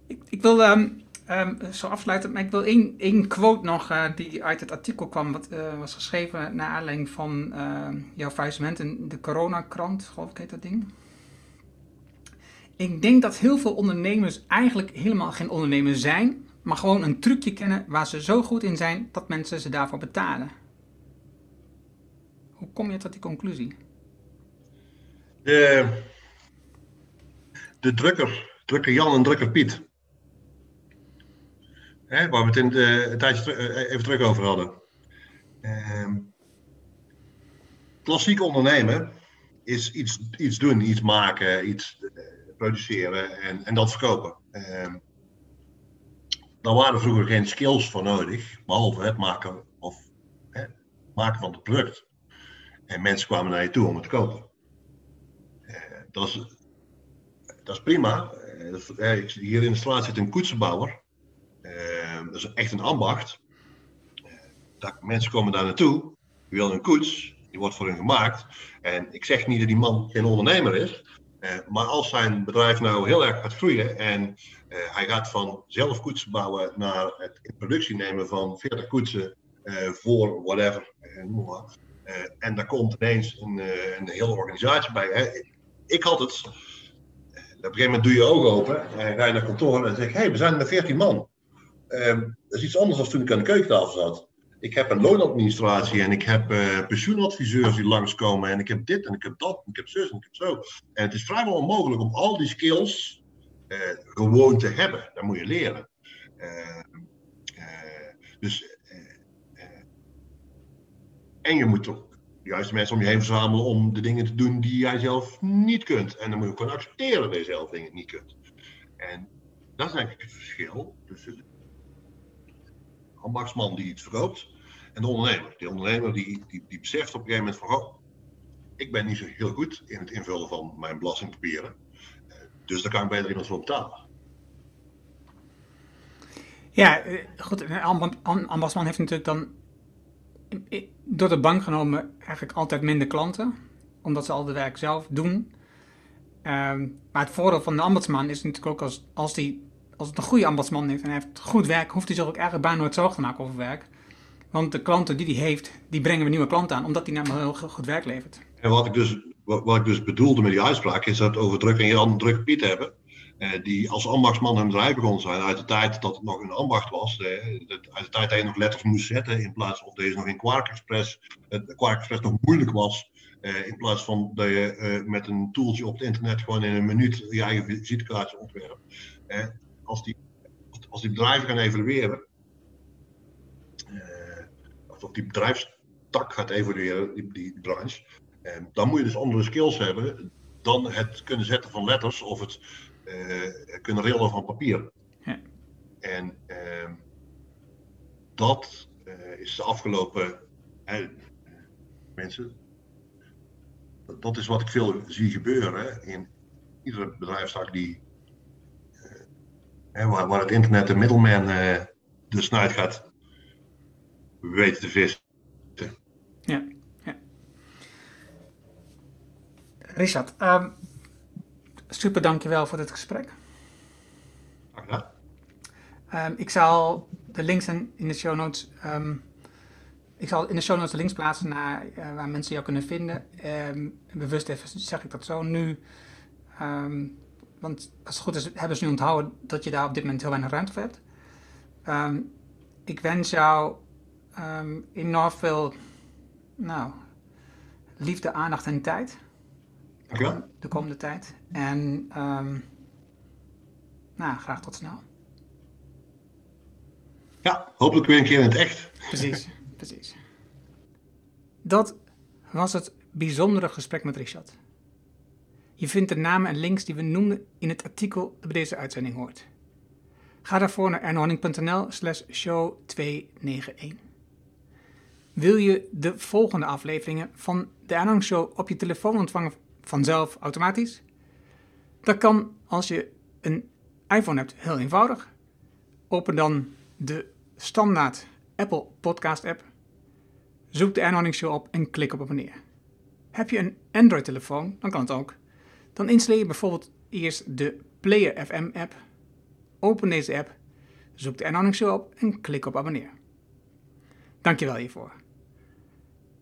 Speaker 1: Ik, ik wil um, um, zo afsluiten, maar ik wil één, één quote nog uh, die uit het artikel kwam, wat uh, was geschreven naar aanleiding van jouw faillissement in de coronakrant, geloof ik heet dat ding. Ik denk dat heel veel ondernemers eigenlijk helemaal geen ondernemer zijn, maar gewoon een trucje kennen waar ze zo goed in zijn dat mensen ze daarvoor betalen. Hoe kom je tot die conclusie?
Speaker 3: De, de drukker, drukker Jan en drukker Piet. Hè, waar we het een tijdje eh, even terug over hadden. Uh, klassiek ondernemen is iets, iets doen, iets maken, iets eh, produceren en, en dat verkopen. Uh, daar waren vroeger geen skills voor nodig, behalve het maken, of, hè, maken van het product. En mensen kwamen naar je toe om het te kopen. Dat, is, dat is prima. Hier in de straat zit een koetsenbouwer. Ehm, dat is echt een ambacht. Dat, mensen komen daar naartoe, die willen een koets, die wordt voor hen gemaakt. En ik zeg niet dat die man geen ondernemer is, eh, maar als zijn bedrijf nou heel erg gaat groeien en eh, hij gaat van zelf koetsen bouwen naar het in productie nemen van 40 koetsen voor whatever, en daar komt ineens een, een hele organisatie bij. Hè. Ik had het, op een gegeven moment doe je ogen open en ga je naar kantoor en zeg hey, we zijn met 14 man. Ehm, dat is iets anders dan toen ik aan de keukentafel zat ik heb een loonadministratie en ik heb uh, pensioenadviseurs die langskomen en ik heb dit en ik heb dat en ik heb zus en ik heb zo. En het is vrijwel onmogelijk om al die skills uh, gewoon te hebben. Dat moet je leren. Uh, dus, en je moet toch de juiste mensen om je heen verzamelen om de dingen te doen die jij zelf niet kunt. En dan moet je gewoon accepteren dat je zelf dingen niet kunt. En dat is eigenlijk het verschil tussen ambachtsman die iets verkoopt en de ondernemer. Die ondernemer die, die, die beseft op een gegeven moment van, oh, ik ben niet zo heel goed in het invullen van mijn belastingpapieren. Eh, dus daar kan ik beter iemand voor betalen.
Speaker 1: Ja, eh, goed. Een ambachtsman heeft natuurlijk dan door de bank genomen eigenlijk altijd minder klanten. Omdat ze al de werk zelf doen. Ehm, maar het voordeel van de ambachtsman is natuurlijk ook als, als, die, als het een goede ambachtsman heeft en hij heeft goed werk, hoeft hij zich ook eigenlijk bijna nooit zorgen te maken over werk. Want de klanten die hij heeft, die brengen we nieuwe klanten aan, omdat hij namelijk heel goed werk levert.
Speaker 3: En wat ik dus, wat, ik dus bedoelde met die uitspraak, is dat over druk en Jan druk Piet hebben. Eh, die als ambachtsman hun bedrijf begon zijn uit de tijd dat het nog een ambacht was. Eh, uit de tijd dat je nog letters moest zetten in plaats van deze nog in Quark Express, het Quark Express nog moeilijk was. Eh, in plaats van dat je met een toeltje op het internet gewoon in een minuut je eigen visitekaartje ontwerpt. Als, die, als die bedrijven gaan evalueren, of die bedrijfstak gaat evolueren, die, die branche. En dan moet je dus andere skills hebben dan het kunnen zetten van letters of het uh, kunnen rillen van papier. Ja. En ehm, dat eh, is de afgelopen eh, mensen. Dat, dat is wat ik veel zie gebeuren in iedere bedrijfstak die eh, waar, waar het internet de middelman eh de snuit gaat weten te vissen.
Speaker 1: Ja, ja. Richard, ehm, super dankjewel voor dit gesprek.
Speaker 3: Graag gedaan.
Speaker 1: Ehm, ik zal de links in, in de show notes. ehm, ik zal in de show notes de links plaatsen naar eh, waar mensen jou kunnen vinden. Bewust even zeg ik dat zo nu. Want als het goed is, hebben ze nu onthouden dat je daar op dit moment heel weinig ruimte voor hebt. Ehm, ik wens jou ehm, enorm veel nou, liefde, aandacht en tijd
Speaker 3: Dankjewel.
Speaker 1: de komende tijd. En ehm, nou, graag tot snel.
Speaker 3: Ja, hopelijk weer een keer in het echt.
Speaker 1: Precies, precies. Dat was het bijzondere gesprek met Richard. Je vindt de namen en links die we noemden in het artikel dat bij deze uitzending hoort. Ga daarvoor naar ernhorning.nl slash show 291. Wil je de volgende afleveringen van de Ernhorning Show op je telefoon ontvangen vanzelf automatisch? Dat kan als je een iPhone hebt, heel eenvoudig. Open dan de standaard Apple Podcast app. Zoek de Ernhorning Show op en klik op abonneer. Heb je een Android-telefoon, dan kan het ook. Dan installeer je bijvoorbeeld eerst de Player FM app. Open deze app, zoek de Ernhorning Show op en klik op abonneer. Dankjewel hiervoor.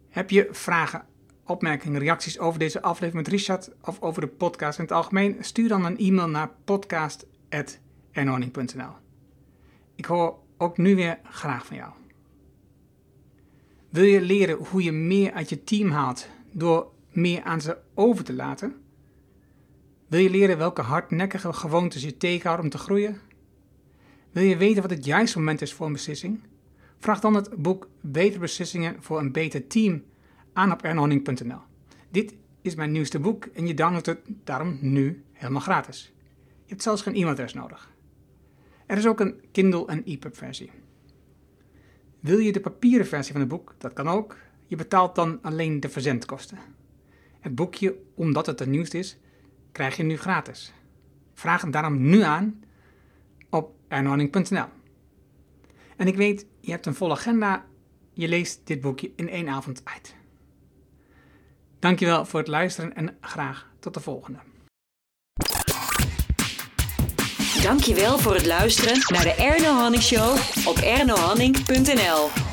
Speaker 1: Heb je vragen, opmerkingen, reacties over deze aflevering met Richard of over de podcast in het algemeen? Stuur dan een e-mail naar podcast.ernhorning.nl Ik hoor ook nu weer graag van jou. Wil je leren hoe je meer uit je team haalt door meer aan ze over te laten? Wil je leren welke hardnekkige gewoontes je tegenhouden om te groeien? Wil je weten wat het juiste moment is voor een beslissing? Vraag dan het boek Betere Beslissingen voor een Beter Team aan op ernhorning.nl. Dit is mijn nieuwste boek en je downloadt het daarom nu helemaal gratis. Je hebt zelfs geen e-mailadres nodig. Er is ook een Kindle en EPUB versie. Wil je de papieren versie van het boek? Dat kan ook. Je betaalt dan alleen de verzendkosten. Het boekje, omdat het het nieuwste is, krijg je nu gratis. Vraag het daarom nu aan op ernhorning.nl. En ik weet, je hebt een volle agenda. Je leest dit boekje in één avond uit. Dankjewel voor het luisteren en graag tot de volgende.
Speaker 2: Dankjewel voor het luisteren naar de Erno Hanning Show op ernohanning.nl.